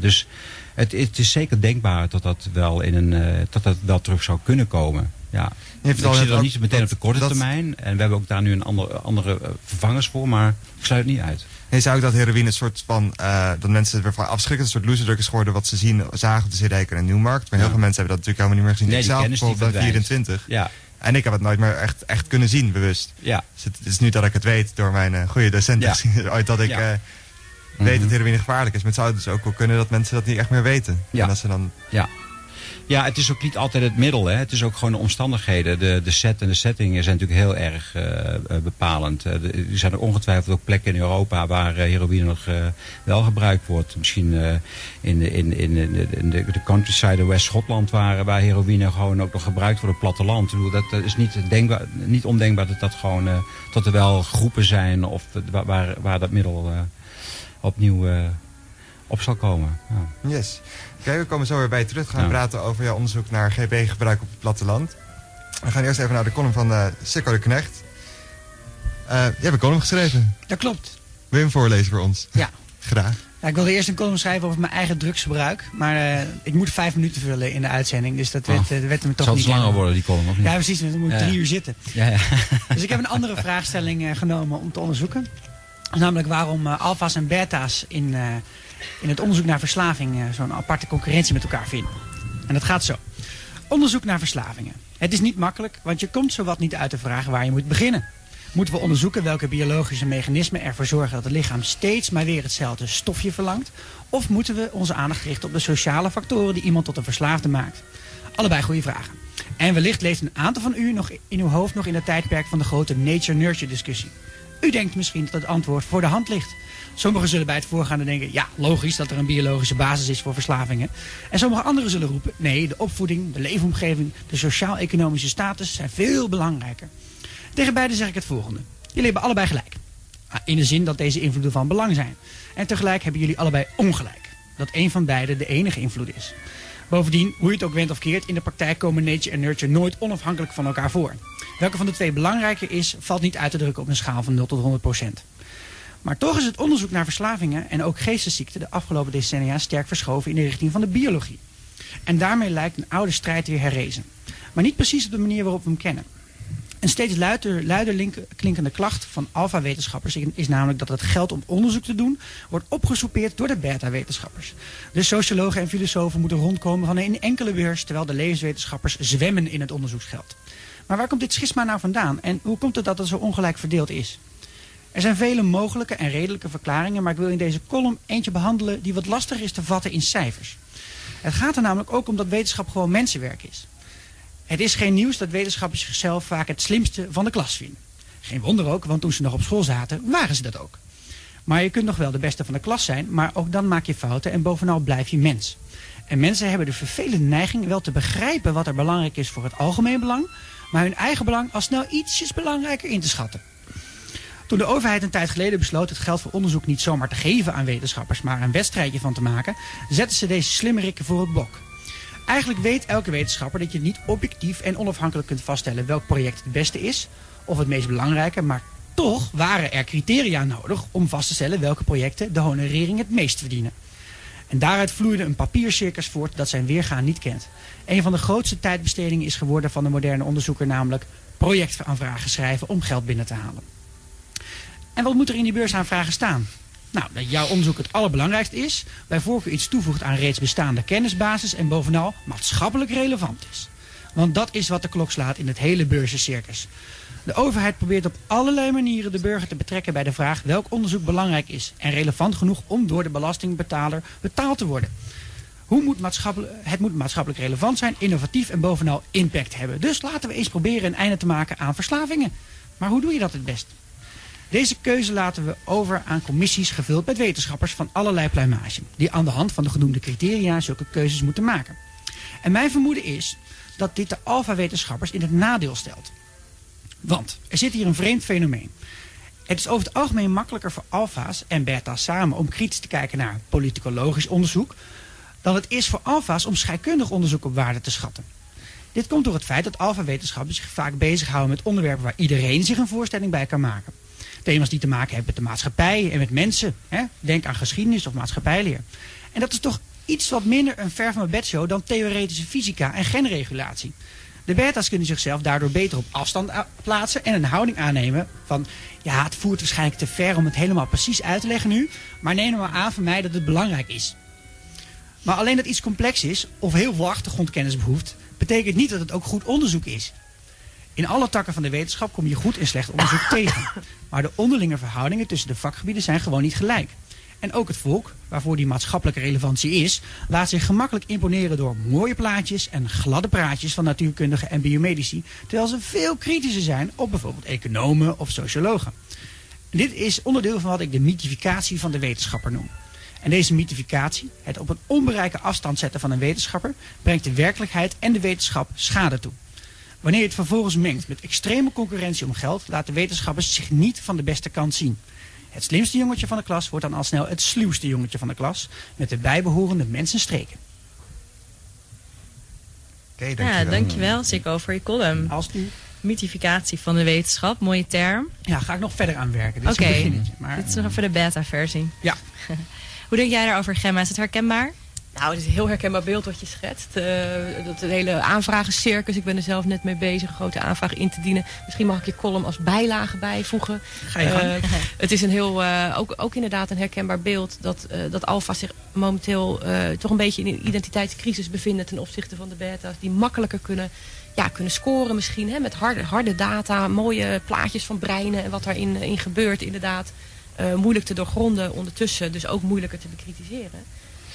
Dus het, het is zeker denkbaar dat dat wel, in een, dat dat wel terug zou kunnen komen. Ja. Je hebt Ik zie dat niet meteen dat- op de korte dat- termijn. En we hebben ook daar nu een andere, andere vervangers voor. Maar ik sluit het niet uit. Je zou ook dat heroïne een soort van, eh, dat mensen weer van afschrikken, een soort loserdruk is geworden wat ze zien, zagen op de CD-ker in Nieuwmarkt. Maar heel veel mensen hebben dat natuurlijk helemaal niet meer gezien. Nee, ik zelf bijvoorbeeld verdwijnt. 24 Ja, en ik heb het nooit meer echt, echt kunnen zien, bewust. ja. Dus het is nu dat ik het weet door mijn eh, goede docenten Ja. [LAUGHS] ooit dat ik Ja. eh, weet Mhm. dat heroïne gevaarlijk is. Maar het zou dus ook wel kunnen dat mensen dat niet echt meer weten. Ja. En dat ze dan, Ja. Ja, het is ook niet altijd het middel. Hè. Het is ook gewoon de omstandigheden. De, de set en de settingen zijn natuurlijk heel erg eh, eh, bepalend. Eh, er zijn er ongetwijfeld ook plekken in Europa waar heroïne nog wel gebruikt wordt. Misschien in, de, in, in, de, in de, de countryside in West-Schotland waar, waar heroïne gewoon ook nog gebruikt wordt op het platteland. Ik dat, dat is niet, denkbaar, niet ondenkbaar dat, dat, gewoon, dat er wel groepen zijn of waar, waar, dat middel opnieuw op zal komen. Ja. yes. Oké, we komen zo weer bij je terug. We gaan Ja. praten over jouw onderzoek naar GB-gebruik op het platteland. We gaan eerst even naar de column van eh Sikko de Knecht. Eh, je hebt een column geschreven. Dat klopt. Wil je hem voorlezen voor ons? Ja. [LAUGHS] Graag. Ja, ik wilde eerst een column schrijven over mijn eigen drugsgebruik. Maar eh, ik moet vijf minuten vullen in de uitzending. Dus dat werd, Oh. dat werd hem toch Zal het niet. langer worden, die column, of niet? Ja, precies. Dan moet ik Ja. drie uur zitten. Ja, ja. [LAUGHS] Dus ik heb een andere vraagstelling eh, genomen om te onderzoeken. Namelijk waarom alfa's en beta's in, eh, in het onderzoek naar verslaving eh, zo'n aparte concurrentie met elkaar vinden. En dat gaat zo. Onderzoek naar verslavingen. Het is niet makkelijk, want je komt zowat niet uit de vraag waar je moet beginnen. Moeten we onderzoeken welke biologische mechanismen ervoor zorgen dat het lichaam steeds maar weer hetzelfde stofje verlangt? Of moeten we onze aandacht richten op de sociale factoren die iemand tot een verslaafde maakt? Allebei goede vragen. En wellicht leeft een aantal van u nog in uw hoofd nog in het tijdperk van de grote nature-nurture discussie. U denkt misschien dat het antwoord voor de hand ligt. Sommigen zullen bij het voorgaande denken, ja, logisch dat er een biologische basis is voor verslavingen. En sommige anderen zullen roepen, nee, de opvoeding, de leefomgeving, de sociaal-economische status zijn veel belangrijker. Tegen beide zeg ik het volgende. Jullie hebben allebei gelijk. Ah, In de zin dat deze invloeden van belang zijn. En tegelijk hebben jullie allebei ongelijk. Dat een van beide de enige invloed is. Bovendien, hoe je het ook went of keert, in de praktijk komen nature en nurture nooit onafhankelijk van elkaar voor. Welke van de twee belangrijker is, valt niet uit te drukken op een schaal van 0 tot 100 procent. Maar toch is het onderzoek naar verslavingen en ook geestesziekten de afgelopen decennia sterk verschoven in de richting van de biologie. En daarmee lijkt een oude strijd weer herrezen. Maar niet precies op de manier waarop we hem kennen. Een steeds luider, luider link- klinkende klacht van alfa-wetenschappers is namelijk dat het geld om onderzoek te doen wordt opgesoupeerd door de beta-wetenschappers. De sociologen en filosofen moeten rondkomen van een enkele beurs, terwijl de levenswetenschappers zwemmen in het onderzoeksgeld. Maar waar komt dit schisma nou vandaan en hoe komt het dat het zo ongelijk verdeeld is? Er zijn vele mogelijke en redelijke verklaringen, maar ik wil in deze column eentje behandelen die wat lastiger is te vatten in cijfers. Het gaat er namelijk ook om dat wetenschap gewoon mensenwerk is. Het is geen nieuws dat wetenschappers zichzelf vaak het slimste van de klas vinden. Geen wonder ook, want toen ze nog op school zaten, waren ze dat ook. Maar je kunt nog wel de beste van de klas zijn, maar ook dan maak je fouten en bovenal blijf je mens. En mensen hebben de vervelende neiging wel te begrijpen wat er belangrijk is voor het algemeen belang, maar hun eigen belang al snel ietsjes belangrijker in te schatten. Toen de overheid een tijd geleden besloot het geld voor onderzoek niet zomaar te geven aan wetenschappers, maar een wedstrijdje van te maken, zetten ze deze slimmerikken voor het blok. Eigenlijk weet elke wetenschapper dat je niet objectief en onafhankelijk kunt vaststellen welk project het beste is, of het meest belangrijke, maar toch waren er criteria nodig om vast te stellen welke projecten de honorering het meest verdienen. En daaruit vloeide een papiercircus voort dat zijn weergaan niet kent. Een van de grootste tijdbestedingen is geworden van de moderne onderzoeker, namelijk projectaanvragen schrijven om geld binnen te halen. En wat moet er in die beursaanvragen staan? Nou, dat jouw onderzoek het allerbelangrijkste is, bij voorkeur iets toevoegt aan reeds bestaande kennisbasis en bovenal maatschappelijk relevant is. Want dat is wat de klok slaat in het hele beurzencircus. De overheid probeert op allerlei manieren de burger te betrekken bij de vraag welk onderzoek belangrijk is en relevant genoeg om door de belastingbetaler betaald te worden. Hoe moet het moet maatschappelijk relevant zijn, innovatief en bovenal impact hebben. Dus laten we eens proberen een einde te maken aan verslavingen. Maar hoe doe je dat het best? Deze keuze laten we over aan commissies gevuld met wetenschappers van allerlei pluimage. Die aan de hand van de genoemde criteria zulke keuzes moeten maken. En mijn vermoeden is dat dit de alfa-wetenschappers in het nadeel stelt. Want er zit hier een vreemd fenomeen. Het is over het algemeen makkelijker voor alfa's en beta's samen om kritisch te kijken naar politicologisch onderzoek dan het is voor alfa's om scheikundig onderzoek op waarde te schatten. Dit komt door het feit dat alfa-wetenschappers zich vaak bezighouden met onderwerpen waar iedereen zich een voorstelling bij kan maken. Thema's die te maken hebben met de maatschappij en met mensen. Hè? Denk aan geschiedenis of maatschappijleer. En dat is toch iets wat minder een ver van mijn bedshow dan theoretische fysica en genregulatie. De beta's kunnen zichzelf daardoor beter op afstand plaatsen en een houding aannemen van... ja, het voert waarschijnlijk te ver om het helemaal precies uit te leggen nu... maar neem er maar aan van mij dat het belangrijk is. Maar alleen dat iets complex is of heel veel achtergrondkennis behoeft... betekent niet dat het ook goed onderzoek is. In alle takken van de wetenschap kom je goed en slecht onderzoek [LAUGHS] tegen. Maar de onderlinge verhoudingen tussen de vakgebieden zijn gewoon niet gelijk. En ook het volk, waarvoor die maatschappelijke relevantie is, laat zich gemakkelijk imponeren door mooie plaatjes en gladde praatjes van natuurkundigen en biomedici, terwijl ze veel kritischer zijn op bijvoorbeeld economen of sociologen. dit is onderdeel van wat ik de mythificatie van de wetenschapper noem. En deze mythificatie, het op een onbereike afstand zetten van een wetenschapper, brengt de werkelijkheid en de wetenschap schade toe. Wanneer je het vervolgens mengt met extreme concurrentie om geld, laten wetenschappers zich niet van de beste kant zien. Het slimste jongetje van de klas wordt dan al snel het sluwste jongetje van de klas, met de bijbehorende mensenstreken. Oké, dankjewel. Ja, dankjewel Sikko voor je column. Als nu. Mythificatie van de wetenschap, mooie term. Ja, ga ik nog verder aan werken. Dit is Oké, een beginnetje. Maar, dit is nog even de beta-versie. Ja. [LAUGHS] Hoe denk jij daarover, Gemma? Is het herkenbaar? Nou, het is een heel herkenbaar beeld wat je schetst. Uh, dat het hele aanvragencircus. Ik ben er zelf net mee bezig, een grote aanvraag in te dienen. Misschien mag ik je column als bijlage bijvoegen. Ga je gang. Uh, het is een heel, uh, ook, ook inderdaad een herkenbaar beeld dat, dat Alfa zich momenteel toch een beetje in een identiteitscrisis bevinden ten opzichte van de beta's. Die makkelijker kunnen, ja, kunnen scoren misschien hè, met harde, harde data, mooie plaatjes van breinen en wat daarin in gebeurt inderdaad. moeilijk te doorgronden ondertussen, dus ook moeilijker te bekritiseren.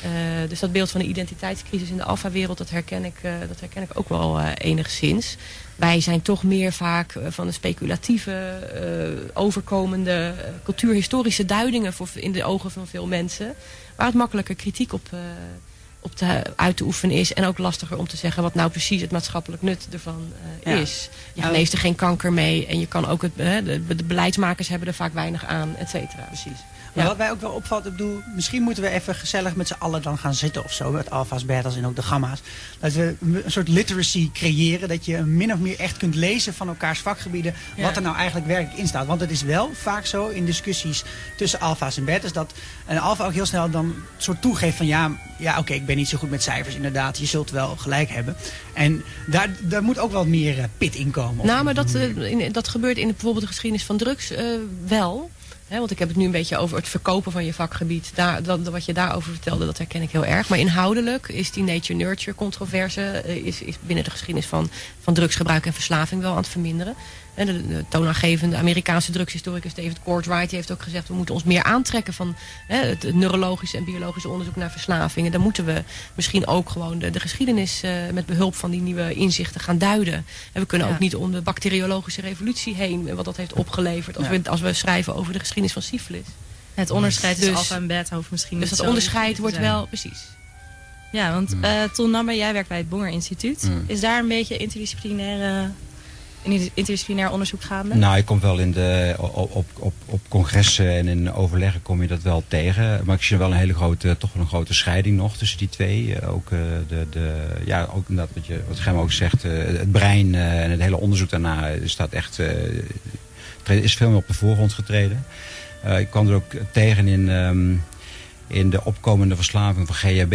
Uh, dus dat beeld van de identiteitscrisis in de alfa-wereld, dat, herken ik, uh, dat herken ik ook wel uh, enigszins. Wij zijn toch meer vaak van de speculatieve, overkomende, cultuurhistorische duidingen voor, in de ogen van veel mensen. Waar het makkelijker kritiek op, op te, uit te oefenen is. En ook lastiger om te zeggen wat nou precies het maatschappelijk nut ervan ja. is. Je geneest er geen kanker mee en je kan ook het, de, de beleidsmakers hebben er vaak weinig aan, et cetera. Precies. Maar ja. wat mij ook wel opvalt, ik bedoel, misschien moeten we even gezellig met z'n allen dan gaan zitten of zo. Met alfa's, beta's en ook de gamma's. Dat we een soort literacy creëren. Dat je min of meer echt kunt lezen van elkaars vakgebieden. Ja. Wat er nou eigenlijk werkelijk in staat. Want het is wel vaak zo in discussies tussen alfa's en beta's. Dat een alfa ook heel snel dan een soort toegeeft van ja, ja oké, okay, ik ben niet zo goed met cijfers. Inderdaad, je zult wel gelijk hebben. En daar, daar moet ook wel meer uh, pit in komen. Nou, maar dat, uh, in, dat gebeurt in bijvoorbeeld de geschiedenis van drugs uh, wel. Want ik heb het nu een beetje over het verkopen van je vakgebied. Daar, dat, wat je daarover vertelde, dat herken ik heel erg. Maar inhoudelijk is die nature-nurture controverse... Is, is binnen de geschiedenis van, van drugsgebruik en verslaving wel aan het verminderen. En de, de toonaangevende Amerikaanse drugshistoricus David Courtwright die heeft ook gezegd... we moeten ons meer aantrekken van hè, het neurologische en biologische onderzoek naar verslavingen. Dan moeten we misschien ook gewoon de, de geschiedenis eh, met behulp van die nieuwe inzichten gaan duiden. En we kunnen Ja. ook niet om de bacteriologische revolutie heen... en wat dat heeft opgeleverd als, Ja. we, als we schrijven over de geschiedenis van syfilis. Het onderscheid tussen Dus- alfa en beta hoeft misschien Dus niet dat onderscheid wordt wel... Precies. Ja, want Hmm. eh Ton Nammer, jij werkt bij het Bonger Instituut. Hmm. Is daar een beetje interdisciplinaire, een interdisciplinair onderzoek gaande? Nou, je komt wel in de, op, op, op, congressen en in overleggen kom je dat wel tegen. Maar ik zie wel een hele grote, toch wel een grote scheiding nog tussen die twee. Eh, Ook, eh, de, de, ja, ook inderdaad wat, je, wat Gem ook zegt, eh, het brein en het hele onderzoek daarna staat echt, is veel meer op de voorgrond getreden. Ik kwam er ook tegen in, ehm, in de opkomende verslaving van GHB.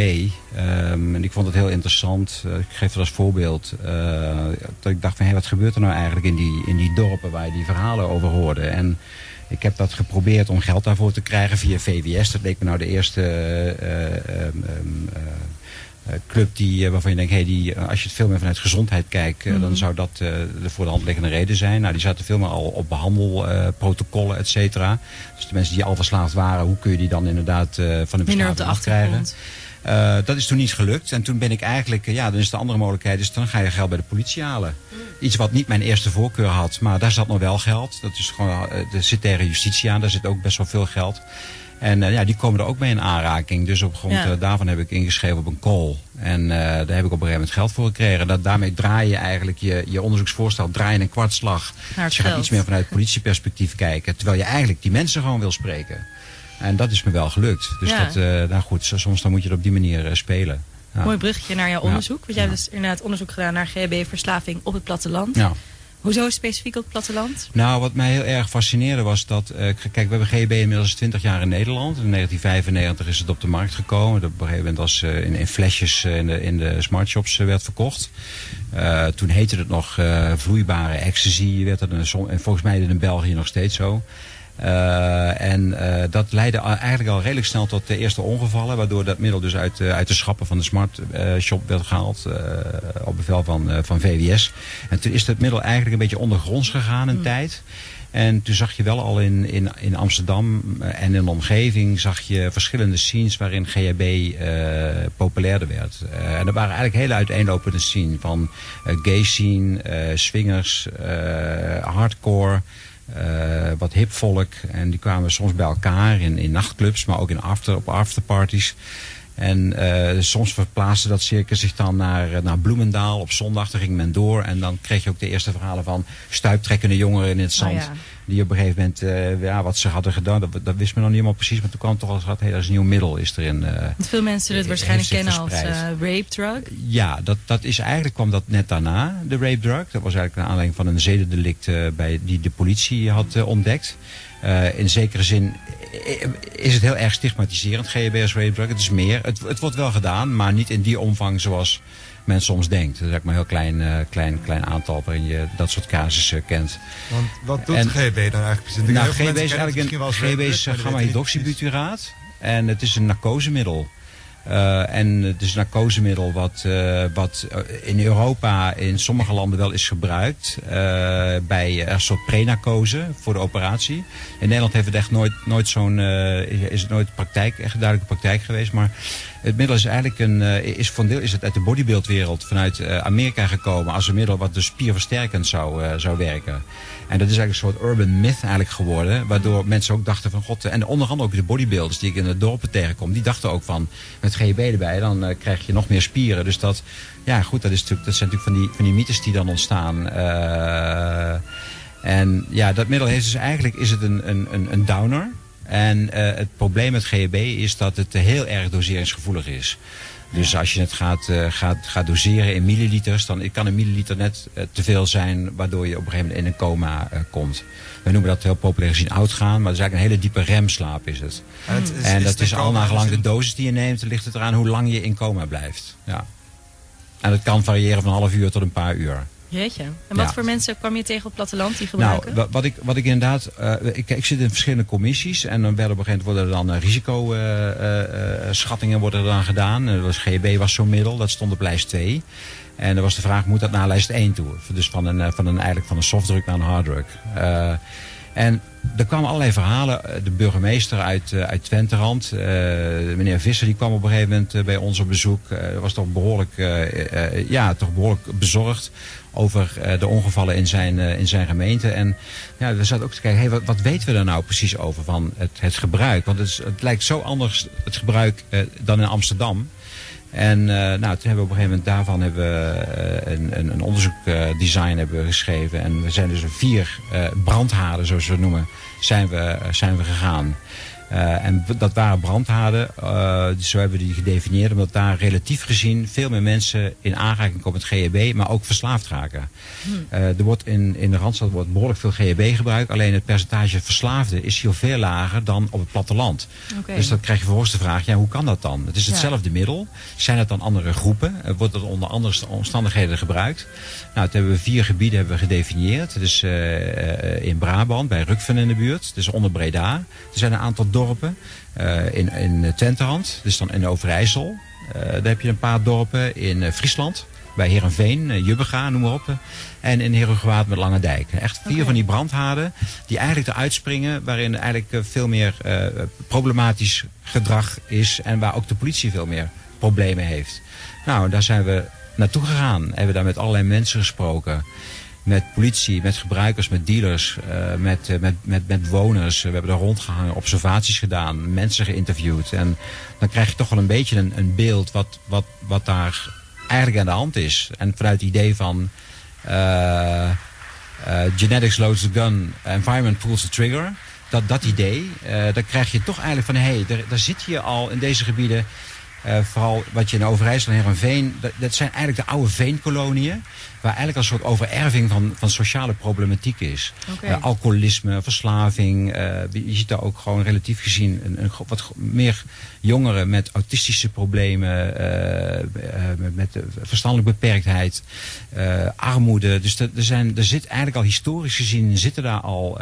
Ehm, en ik vond het heel interessant. Eh, ik geef het als voorbeeld. eh, dat ik dacht van, hé, wat gebeurt er nou eigenlijk in die, in die dorpen waar je die verhalen over hoorde? En ik heb dat geprobeerd om geld daarvoor te krijgen via VWS. Dat leek me nou de eerste eh, eh, eh, club die, eh, waarvan je denkt, hey, die, eh, als je het veel meer vanuit gezondheid kijkt, dan zou dat de voor de hand liggende reden zijn. Nou, die zaten veel meer al op behandelprotocollen, et cetera. Dus de mensen die al verslaafd waren, hoe kun je die dan inderdaad van de op verslaving afkrijgen? achtergrond. Eh, dat is toen niet gelukt. En toen ben ik eigenlijk, ja, dan is de andere mogelijkheid, dus dan ga je geld bij de politie halen. Iets wat niet mijn eerste voorkeur had, maar daar zat nog wel geld. Dat is gewoon, eh, er zit tegen justitie aan, daar zit ook best wel veel geld. En eh, ja, die komen er ook mee in aanraking. Dus op grond Ja. eh, daarvan heb ik ingeschreven op een call. En eh, daar heb ik op een gegeven moment geld voor gekregen. Dat, daarmee draai je eigenlijk je, je onderzoeksvoorstel draai je een kwartslag. Dus je gaat iets meer vanuit politieperspectief kijken. Terwijl je eigenlijk die mensen gewoon wil spreken. En dat is me wel gelukt. Dus Ja. dat, nou goed, soms dan moet je het op die manier spelen. Ja. Mooi bruggetje naar jouw onderzoek. Want jij hebt dus inderdaad onderzoek gedaan naar GHB-verslaving op het platteland. Hoezo specifiek op het platteland? Nou, wat mij heel erg fascineerde was dat... eh, kijk, we hebben GHB inmiddels 20 jaar in Nederland. In 1995 is het op de markt gekomen. Dat op een gegeven moment als eh, in, in flesjes eh, in de, in de smartshops werd verkocht. Toen heette het nog vloeibare ecstasy. Werd het, en volgens mij in België nog steeds zo. Eh, en eh, dat leidde eigenlijk al redelijk snel tot de eerste ongevallen. Waardoor dat middel dus uit, eh, uit de schappen van de smart shop werd gehaald. eh, op bevel van, van VWS. En toen is het middel eigenlijk een beetje ondergronds gegaan een tijd. En toen zag je wel al in, in, in Amsterdam en in de omgeving zag je verschillende scenes waarin GHB populairder werd. En er waren eigenlijk hele uiteenlopende scenes van gay scene, swingers, hardcore, eh, wat hipvolk. En die kwamen soms bij elkaar in, in nachtclubs, maar ook in after, op afterparties. En eh, soms verplaatste dat circus zich dan naar, eh, naar Bloemendaal op zondag. Daar ging men door. En dan kreeg je ook de eerste verhalen van stuiptrekkende jongeren in het zand. Oh ja. Die op een gegeven moment, eh, ja, wat ze hadden gedaan, dat, dat wist men nog niet helemaal precies. Maar toen kwam toch al, hey, dat is een nieuw middel is erin. Want veel mensen zullen het waarschijnlijk kennen als verspreid. rape drug. ja, dat, dat is eigenlijk kwam dat net daarna, de rape drug. Dat was eigenlijk naar aanleiding van een zedendelict bij, die de politie had ontdekt. Eh, in zekere zin eh, is het heel erg stigmatiserend, GHB rape. Het is meer. Het, het wordt wel gedaan, maar niet in die omvang zoals men soms denkt. Het is eigenlijk maar een heel klein, eh, klein, klein aantal waarin je dat soort casussen kent. Want wat doet En- GHB dan eigenlijk precies? Nou, mensen is eigenlijk een, GHB rape is drug, maar die gamma weten niet precies. hydroxybutiraat. En het is een narcosemiddel. Eh, en het narcosemiddel wat, eh, wat eh, in Europa in sommige landen wel is gebruikt. bij een soort prenarcose voor de operatie. In Nederland heeft het echt nooit, nooit zo'n, is het nooit praktijk, echt duidelijke praktijk geweest. Maar het middel is eigenlijk een, is een deel is het uit de bodybuildwereld vanuit Amerika gekomen. Als een middel wat dus spierversterkend zou, zou werken. En dat is eigenlijk een soort urban myth eigenlijk geworden. Waardoor mensen ook dachten van god. En onder andere ook de bodybuilders die ik in de dorpen tegenkom. Die dachten ook van met GHB erbij dan eh, krijg je nog meer spieren. Dus dat, ja goed, dat, is natuurlijk, dat zijn natuurlijk van die, van die mythes die dan ontstaan. Eh, en ja, dat middel heeft dus eigenlijk is het een, een, een, een downer. En eh, het probleem met GHB is dat het heel erg doseringsgevoelig is. Dus als je het gaat, eh, gaat, gaat doseren in milliliters, dan kan een milliliter net eh, te veel zijn, waardoor je op een gegeven moment in een coma eh, komt. We noemen dat heel populair gezien oudgaan, maar het is eigenlijk een hele diepe remslaap is het. En, het is- en is dat is al naar gelang de dosis die je neemt, ligt het eraan hoe lang je in coma blijft. Ja. En dat kan variëren van een half uur tot een paar uur. Jeetje. En wat Ja. voor mensen kwam je tegen op het platteland die Nou, gebruiken? wa- wat ik, wat ik inderdaad... eh, ik, ik zit in verschillende commissies. En dan werden op een gegeven moment worden er dan risicoschattingen worden er dan gedaan. En dat was, zo'n middel. Dat stond op lijst 2. En dan was de vraag, moet dat naar lijst 1 toe? Dus van een, eh, van een, eigenlijk van een softdruk naar een harddruk. En er kwamen allerlei verhalen. Eh, De burgemeester uit, eh, uit Twenterand, eh, meneer Visser, die kwam op een gegeven moment bij ons op bezoek. Eh was toch behoorlijk, eh, eh, ja, toch behoorlijk bezorgd over de ongevallen in zijn, in zijn gemeente. En ja, we zaten ook te kijken, hey, wat, wat weten we daar nou precies over van het, het gebruik? Want het, het lijkt zo anders, het gebruik, dan in Amsterdam. En eh, nou, toen hebben we op een gegeven moment daarvan hebben we, eh, een, een, onderzoekdesign hebben we geschreven. En we zijn dus vier eh, brandhaarden, zoals we het noemen, zijn we, eh, zijn we gegaan. Eh, en dat waren brandhaarden, eh, dus zo hebben we die gedefinieerd, omdat daar relatief gezien veel meer mensen in aanraking komen met GHB, maar ook verslaafd raken. Eh, er wordt in, in de Randstad wordt behoorlijk veel GHB gebruikt, alleen het percentage verslaafden is hier veel lager dan op het platteland. Dus dan krijg je vervolgens de vraag, ja, hoe kan dat dan? Het is Ja. hetzelfde middel. Zijn het dan andere groepen? Wordt het onder andere omstandigheden gebruikt? Nou, toen hebben we vier gebieden hebben we gedefinieerd. Dus in Brabant, bij Rukven in de buurt. Dus onder Breda. Er zijn een aantal dorpen. Eh, in, in dus dan in Overijssel. Eh, daar heb je een paar dorpen. In eh, Friesland, bij Heerenveen, uh, Jubbega, noem maar op. En in Herugewaard met Lange Dijk. Echt vier van die brandhaarden die eigenlijk eruit springen. Waarin eigenlijk veel meer problematisch gedrag is. En waar ook de politie veel meer problemen heeft. Nou, daar zijn we naartoe gegaan. Hebben daar met allerlei mensen gesproken. Met politie, met gebruikers, met dealers, eh, met, eh, met, met, met bewoners. We hebben daar rondgehangen, observaties gedaan, mensen geïnterviewd. En dan krijg je toch wel een beetje een, een beeld wat, wat, wat daar eigenlijk aan de hand is. En vanuit het idee van eh, genetics loads the gun, environment pulls the trigger. Dat, dat idee, daar krijg je toch eigenlijk van, hé, hey, daar, daar zit je al in deze gebieden. Eh, vooral wat je in Overijssel en Heerenveen, dat, dat zijn eigenlijk de oude veenkoloniën. Waar eigenlijk een soort overerving van, van sociale problematiek is. Eh, alcoholisme, verslaving. eh, je ziet daar ook gewoon relatief gezien een, een, wat meer jongeren met autistische problemen, met, met verstandelijke beperktheid, armoede. Dus er, zijn, er zit eigenlijk al historisch gezien zitten daar al,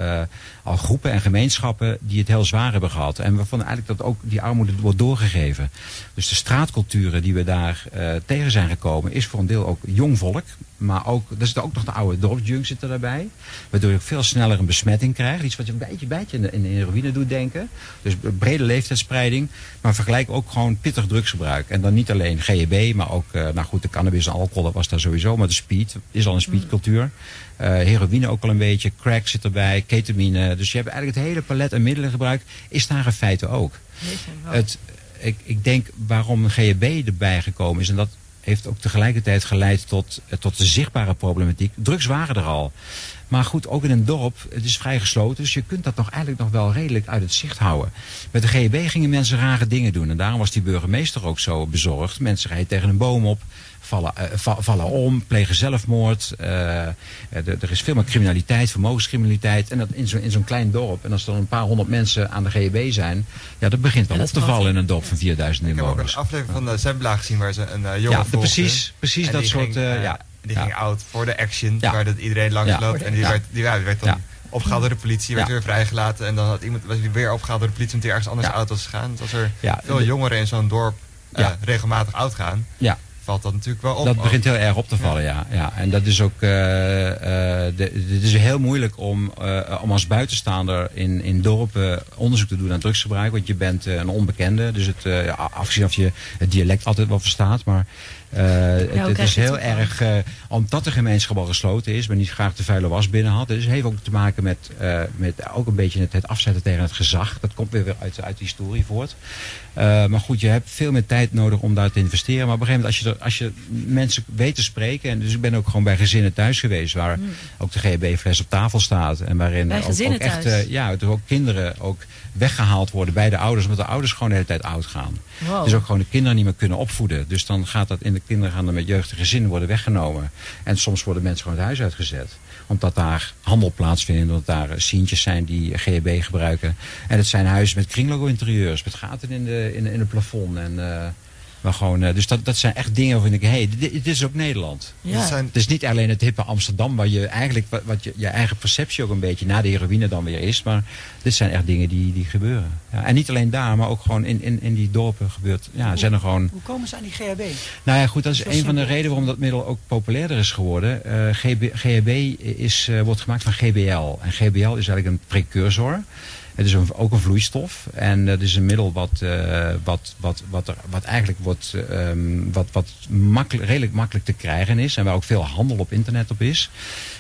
al groepen en gemeenschappen die het heel zwaar hebben gehad. En waarvan eigenlijk dat ook die armoede wordt doorgegeven. Dus de straatculturen die we daar eh, tegen zijn gekomen, is voor een deel ook jong volk. Maar ook, er zit ook nog de oude dorpsjunk zitten daarbij. Waardoor je ook veel sneller een besmetting krijgt. Iets wat je een beetje, beetje in de, in heroïne doet denken. Dus brede leeftijdspreiding. Maar vergelijk ook gewoon pittig drugsgebruik. En dan niet alleen GHB, maar ook, eh, nou goed, de cannabis en alcohol, dat was daar sowieso. Maar de speed is al een speedcultuur. Eh, heroïne ook al een beetje. Crack zit erbij, ketamine. Dus je hebt eigenlijk het hele palet aan middelengebruik. Is daar in feite ook. Het, ik, ik denk waarom GHB erbij gekomen is, en dat heeft ook tegelijkertijd geleid tot, eh, tot de zichtbare problematiek. Drugs waren er al. Maar goed, ook in een dorp, het is vrij gesloten, dus je kunt dat nog eigenlijk nog wel redelijk uit het zicht houden. Met de GHB gingen mensen rare dingen doen. En daarom was die burgemeester ook zo bezorgd. Mensen rijden tegen een boom op, vallen, eh, va- vallen om, plegen zelfmoord. eh, eh, er is veel meer criminaliteit, vermogenscriminaliteit. En dat in zo'n in zo'n klein dorp. En als er dan een paar honderd mensen aan de GHB zijn, ja, dat begint wel Ja, op te vallen in een dorp van 4000 Ik heb ook een inwoners. aflevering van de Zembla gezien waar ze een jongen Ja, precies, precies dat soort. ging, ja. Die Ja. ging out voor de action, Ja. waar dat iedereen langs Ja. loopt. En die Ja. werd, die, ja, die werd dan Ja. opgehaald door de politie, werd Ja. weer vrijgelaten. En dan had iemand, was hij weer opgehaald door de politie omdat hij ergens anders Ja. uit was gegaan. Dus als er Ja, veel jongeren in zo'n dorp Ja. regelmatig oud gaan, Ja. Valt dat natuurlijk wel op. Dat begint heel erg op te vallen, ja. ja. En dat is ook. eh, eh, het is heel moeilijk om, eh, om als buitenstaander in, in dorpen onderzoek te doen naar drugsgebruik. Want je bent eh, een onbekende. Dus het, eh, afgezien of je het dialect altijd wel verstaat. Maar eh, het, hoe het krijg is heel erg. eh, omdat de gemeenschap al gesloten is, maar niet graag de vuile was binnen had. Dus het heeft ook te maken met, eh, met ook een beetje het, het afzetten tegen het gezag. Dat komt weer weer uit, uit de historie voort. Eh, maar goed, je hebt veel meer tijd nodig om daar te investeren. Maar op een gegeven moment, als je, als je mensen weet te spreken. En dus ik ben ook gewoon bij gezinnen thuis geweest. Waar ook de GHB-fles op tafel staat. En waarin ook, echt. eh, ja, er ook kinderen ook weggehaald worden bij de ouders. Omdat de ouders gewoon de hele tijd oud gaan. Wow. Dus ook gewoon de kinderen niet meer kunnen opvoeden. Dus dan gaat dat in de kinderen gaan er met jeugdige gezinnen worden weggenomen. En soms worden mensen gewoon het huis uitgezet. Omdat daar handel plaatsvindt. Omdat daar sientjes zijn die GHB gebruiken. En het zijn huizen met kringlogo interieurs. Met gaten in, de, in, in het plafond. En, eh, Maar gewoon, eh, dus dat, dat zijn echt dingen waarvan ik denk, hé, hey, dit, dit is ook Nederland. Dat Ja. zijn, Het is niet alleen het hippe Amsterdam, waar je eigenlijk wat, wat je, je eigen perceptie ook een beetje na de heroïne dan weer is. Maar dit zijn echt dingen die, die gebeuren. Ja, en niet alleen daar, maar ook gewoon in, in, in die dorpen gebeurt. Ja, zijn er gewoon. Hoe komen ze aan die GHB? Nou ja, goed, dat is Dat is een van de redenen waarom dat middel ook populairder is geworden. Eh, GB, GHB is, eh, wordt gemaakt van GBL. En GBL is eigenlijk een precursor. Het is ook een vloeistof. En het is een middel wat, eh, wat, wat, wat, er, wat eigenlijk wordt, eh, ehm, wat, wat makkelijk, redelijk makkelijk te krijgen is. En waar ook veel handel op internet op is.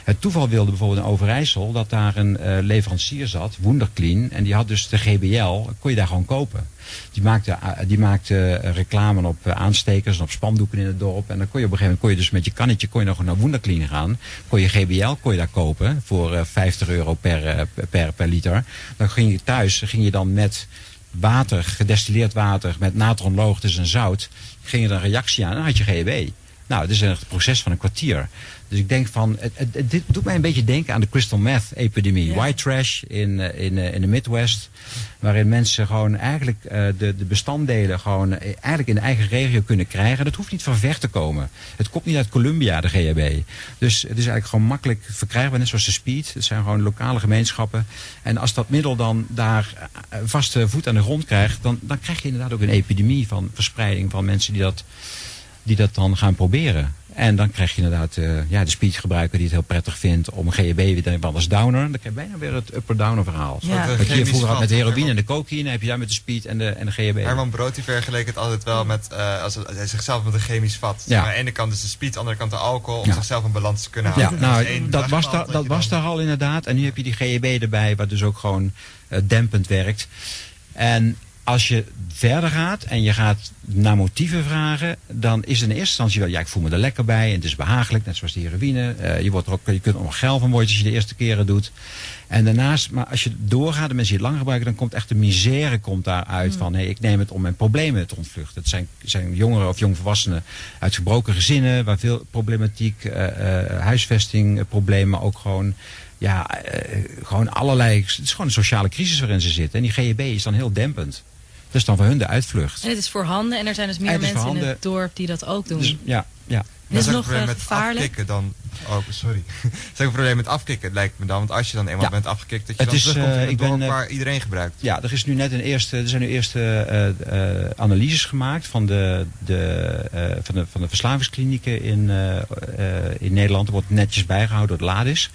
Het toeval wilde bijvoorbeeld in Overijssel dat daar een eh, leverancier zat, Wonderclean. En die had dus de GBL, kon je daar gewoon kopen. Die maakte, eh, die maakte eh, reclame op eh, aanstekers en op spandoeken in het dorp. En dan kon je op een gegeven moment kon je dus met je kannetje kon je nog naar Wonderclean gaan. Kon je GBL kon je daar kopen voor eh, 50 euro per, per, per liter. Dan ging je thuis, ging je dan met water, gedestilleerd water, met natronloog, dus een zout, ging je een reactie aan en dan had je GHB. Nou, het is een proces van een kwartier. Dus ik denk van, het, het, het- dit doet mij een beetje denken aan de crystal meth epidemie. Ja. White trash in, eh, in, eh, in de Midwest. Waarin mensen gewoon eigenlijk eh, de, de bestanddelen gewoon eigenlijk in de eigen regio kunnen krijgen. Dat hoeft niet van ver te komen. Het komt niet uit Columbia, de GHB. Dus het is eigenlijk gewoon makkelijk verkrijgbaar, net zoals de speed. Het zijn gewoon lokale gemeenschappen. En als dat middel dan daar vaste voet aan de grond krijgt, dan, dan krijg je inderdaad ook een epidemie van verspreiding van mensen die dat, die dat dan gaan proberen. En dan krijg je inderdaad eh, ja, de speedgebruiker die het heel prettig vindt om GHB weer als downer. Dan krijg je bijna weer het upper-downer verhaal. Ja. Wat je vroeger had met de heroïne en de cocaïne, heb je daar met de speed en de, en de GHB. Herman Brood die vergeleek het altijd wel met, eh, als hij zichzelf met een chemisch vat. Ja. Aan de ene kant is de speed, aan de andere kant de alcohol, om Ja. zichzelf in balans te kunnen Ja, houden. En als nou, dat was, daar, dat was daar al inderdaad. En nu heb je die GHB erbij, wat dus ook gewoon eh, dempend werkt. En als je verder gaat en je gaat naar motieven vragen, dan is in de eerste instantie wel, ja, ik voel me er lekker bij en het is behagelijk, net zoals de heroïne. Eh, je, wordt er ook, je kunt er nog geil van worden als je de eerste keren doet. En daarnaast, maar als je doorgaat, de mensen die het lang gebruiken, dan komt echt de misère komt daaruit van, hey, ik neem het om mijn problemen te ontvluchten. Het zijn, zijn jongeren of jongvolwassenen uit gebroken gezinnen, waar veel problematiek, eh, eh, huisvesting, eh, problemen, ook gewoon ja, gewoon allerlei. Het is gewoon een sociale crisis waarin ze zitten. En die GHB is dan heel dempend. Dat is dan voor hun de uitvlucht. En het is voorhanden en er zijn dus meer Het is mensen in het dorp die dat ook doen. Dus ja, ja. Dit is ook nog een probleem eh, met gevaarlijk. dan. Oh, sorry. Het is ook een probleem met afkicken, lijkt me dan. Want als je dan eenmaal Ja. bent afgekikt, dat je Het dan is, terugkomt eh, in een ik ben, dorp eh, waar iedereen gebruikt. Ja, er, is nu net een eerste, er zijn nu eerste eh, eh, analyses gemaakt van de, de, eh, van de, van de verslavingsklinieken in, eh, eh, in Nederland. Er wordt netjes bijgehouden door het LADIS.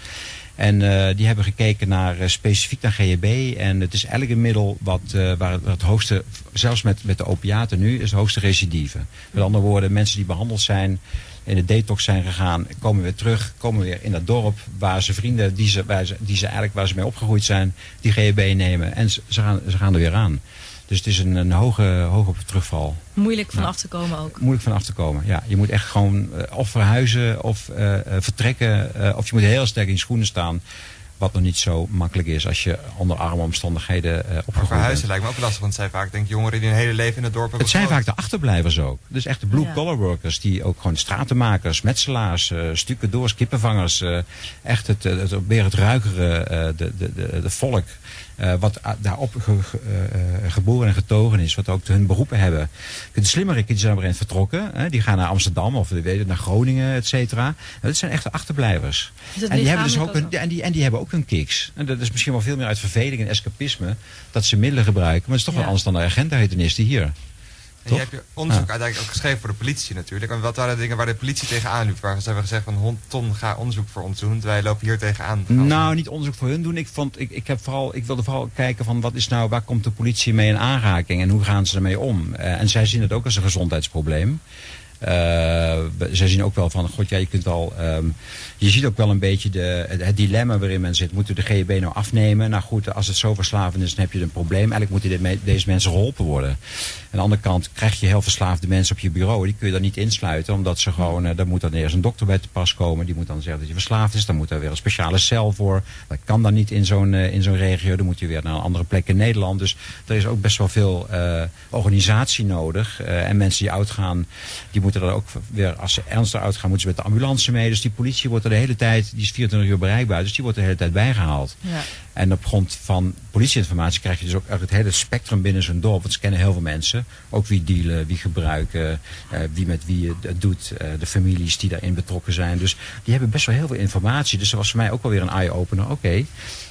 En eh, die hebben gekeken naar eh, specifiek naar GHB. En het is eigenlijk een middel wat, eh, waar het, hoogste, zelfs met, met de opiaten nu, is het hoogste recidive. Met andere woorden, mensen die behandeld zijn, in de detox zijn gegaan, komen weer terug, komen weer in dat dorp waar ze vrienden, die ze, waar ze, die ze eigenlijk waar ze mee opgegroeid zijn, die GHB nemen. En ze gaan, ze gaan er weer aan. Dus het is een, een hoge, hoge terugval. Moeilijk van Ja. af te komen ook. Moeilijk van af te komen. Ja, je moet echt gewoon eh, of verhuizen of eh, eh, vertrekken. eh, of je moet heel sterk in je schoenen staan. Wat nog niet zo makkelijk is als je onder arme omstandigheden eh Maar opgegroeid verhuizen bent. lijkt me ook lastig, want het zijn vaak denk ik, jongeren die hun hele leven in het dorp hebben Het zijn vaak de achterblijvers ook. Dus echt de blue-collar workers. Die ook gewoon stratenmakers, metselaars, eh stucadoors, kippenvangers. eh, echt het, het, het, weer het ruikere, eh, de, de, de, de volk. Eh, wat daarop ge- eh, eh, geboren en getogen is. Wat ook hun beroepen hebben. De slimmerikken die zijn erin vertrokken. Hè, die gaan naar Amsterdam of weet het, naar Groningen, et cetera. Dat zijn echt de achterblijvers. En die, hebben dus ook hun, en, die, en die hebben ook hun kicks. En dat is misschien wel veel meer uit verveling en escapisme. Dat ze middelen gebruiken. Maar het is toch Ja. wel anders dan de hier. En je hebt je onderzoek Ja. uiteindelijk ook geschreven voor de politie natuurlijk. En wat waren de dingen waar de politie tegenaan liep? Waar ze hebben gezegd van hond, Ton, ga onderzoek voor ons doen. Wij lopen hier tegenaan. Nou, niet onderzoek voor hun doen. Ik, vond, ik, ik, heb vooral, ik wilde vooral kijken van wat is nou, waar komt de politie mee in aanraking en hoe gaan ze ermee om. Eh, en zij zien het ook als een gezondheidsprobleem. Eh, zij zien ook wel van, god ja, je kunt al, ehm, je ziet ook wel een beetje de, het, dilemma waarin men zit. Moeten we de GHB nou afnemen? Nou goed, als het zo verslavend is, dan heb je een probleem. Eigenlijk moeten dit deze mensen geholpen worden. Aan de andere kant krijg je heel verslaafde mensen op je bureau. Die kun je dan niet insluiten, omdat ze gewoon, daar moet dan eerst een dokter bij te pas komen. Die moet dan zeggen dat je verslaafd is. Dan moet er weer een speciale cel voor. Dat kan dan niet in zo'n eh, in zo'n regio. Dan moet je weer naar een andere plek in Nederland. Dus er is ook best wel veel organisatie nodig. En mensen die oud gaan, die moeten moeten er ook weer, als ze ernstig uitgaan, moeten ze met de ambulance mee. Dus die politie wordt er de hele tijd, die is 24 uur bereikbaar, dus die wordt er de hele tijd bijgehaald. Ja. En op grond van politieinformatie krijg je dus ook het hele spectrum binnen zo'n dorp. Want ze kennen heel veel mensen. Ook wie dealen, wie gebruiken, eh, wie met wie het doet. eh, de families die daarin betrokken zijn. Dus die hebben best wel heel veel informatie. Dus dat was voor mij ook wel weer een eye-opener. Oké.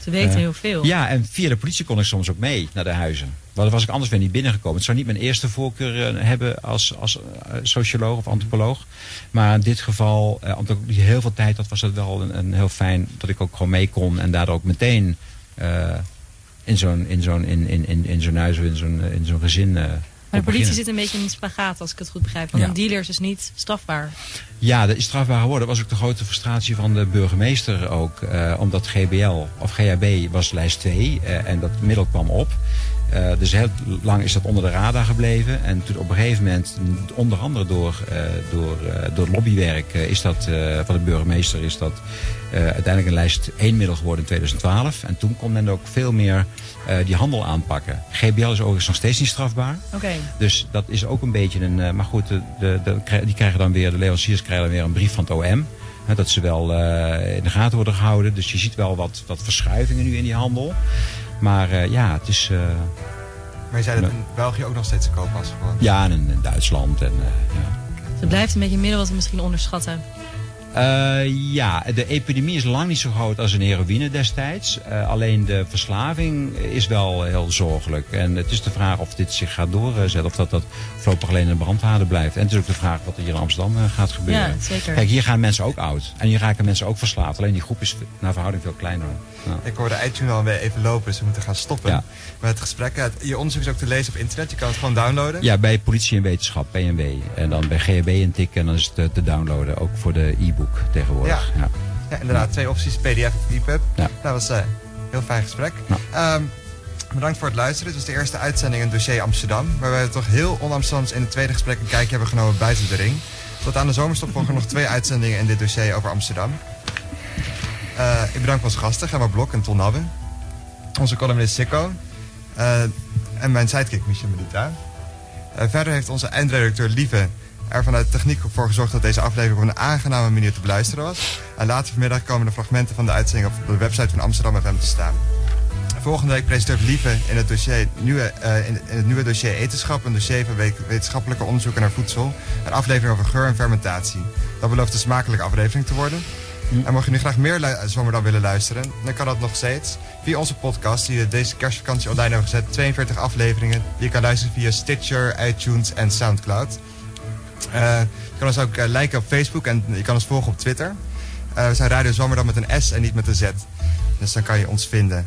Ze weten Eh, heel veel. Ja, en via de politie kon ik soms ook mee naar de huizen. Want dan was ik anders weer niet binnengekomen. Het zou niet mijn eerste voorkeur eh, hebben als, als eh, socioloog of antropoloog. Maar in dit geval, omdat ik heel veel tijd had, was het wel een, een heel fijn dat ik ook gewoon mee kon. En daardoor ook meteen in zo'n in zo'n in, in, in, in zo'n huis of in zo'n in zo'n gezin. Maar de politie zit een beetje in een spagaat, als ik het goed begrijp. Want Ja. een dealer is dus niet strafbaar. Ja, dat is strafbaar geworden. Dat was ook de grote frustratie van de burgemeester ook. eh, omdat GBL of GHB was lijst 2 eh, en dat middel kwam op. Eh, dus heel lang is dat onder de radar gebleven. En toen op een gegeven moment, onder andere door, door, door lobbywerk is dat, van de burgemeester, is dat uiteindelijk een lijst 1 middel geworden in 2012. En toen kon men ook veel meer eh, die handel aanpakken. GBL is overigens nog steeds niet strafbaar. Oké. Dus dat is ook een beetje een. eh, maar goed, de, de, die krijgen dan weer, de leveranciers krijgen dan weer een brief van het OM. hè, dat ze wel eh, in de gaten worden gehouden. Dus je ziet wel wat, wat verschuivingen nu in die handel. Maar eh, ja, het is. eh, Maar je zei dat in België ook nog steeds te koop was. Gewoon. ja, en in, in Duitsland. En, eh, ja. Het blijft een beetje een middel wat we misschien onderschatten. Eh, ja, de epidemie is lang niet zo groot als een heroïne destijds. Eh, alleen de verslaving is wel heel zorgelijk. En het is de vraag of dit zich gaat doorzetten. Of dat dat voorlopig alleen in de brandhaarden blijft. En het is ook de vraag wat er hier in Amsterdam eh, gaat gebeuren. Ja, zeker. Kijk, hier gaan mensen ook oud. En hier raken mensen ook verslaafd. Alleen die groep is naar verhouding veel kleiner. Ja. Ik hoorde iTunes al weer even lopen, dus we moeten gaan stoppen Ja. met het gesprek. Het- Je onderzoek is ook te lezen op internet, je kan het gewoon downloaden. Ja, bij politie en wetenschap, PNW. En dan bij GHB intikken en dan is het te, te downloaden. Ook voor de e-book tegenwoordig. Ja. Ja, inderdaad, twee opties, PDF of EPUB. Dat was een heel fijn gesprek. Ehm, bedankt voor het luisteren. Dit was de eerste uitzending in dossier Amsterdam. Waarbij we toch heel on-Amsterdams in het tweede gesprek een kijkje hebben genomen buiten de ring. Tot aan de zomerstop volgen nog twee uitzendingen in dit dossier over Amsterdam. Eh, ik bedank onze gasten, Gemma Blok en Ton Habbe. Onze columnist Sikko. Eh, en mijn sidekick Michel Medita. Eh, verder heeft onze eindredacteur Lieve er vanuit techniek voor gezorgd dat deze aflevering op een aangename manier te beluisteren was. En later vanmiddag komen de fragmenten van de uitzending op de website van Amsterdam FM te staan. Volgende week presenteert Lieve in het, dossier, nieuwe, eh, in, het nieuwe dossier Etenschap, een dossier van we- wetenschappelijke onderzoeken naar voedsel, een aflevering over geur en fermentatie. Dat belooft een smakelijke aflevering te worden. En mocht je nu graag meer lu- Zomerdam willen luisteren, dan kan dat nog steeds via onze podcast die we deze kerstvakantie online hebben gezet. 42 afleveringen die je kan luisteren via Stitcher, iTunes en Soundcloud. Eh, je kan ons ook eh, liken op Facebook en je kan ons volgen op Twitter. Eh, we zijn Radio Zomerdam met een S en niet met een Z. Dus dan kan je ons vinden.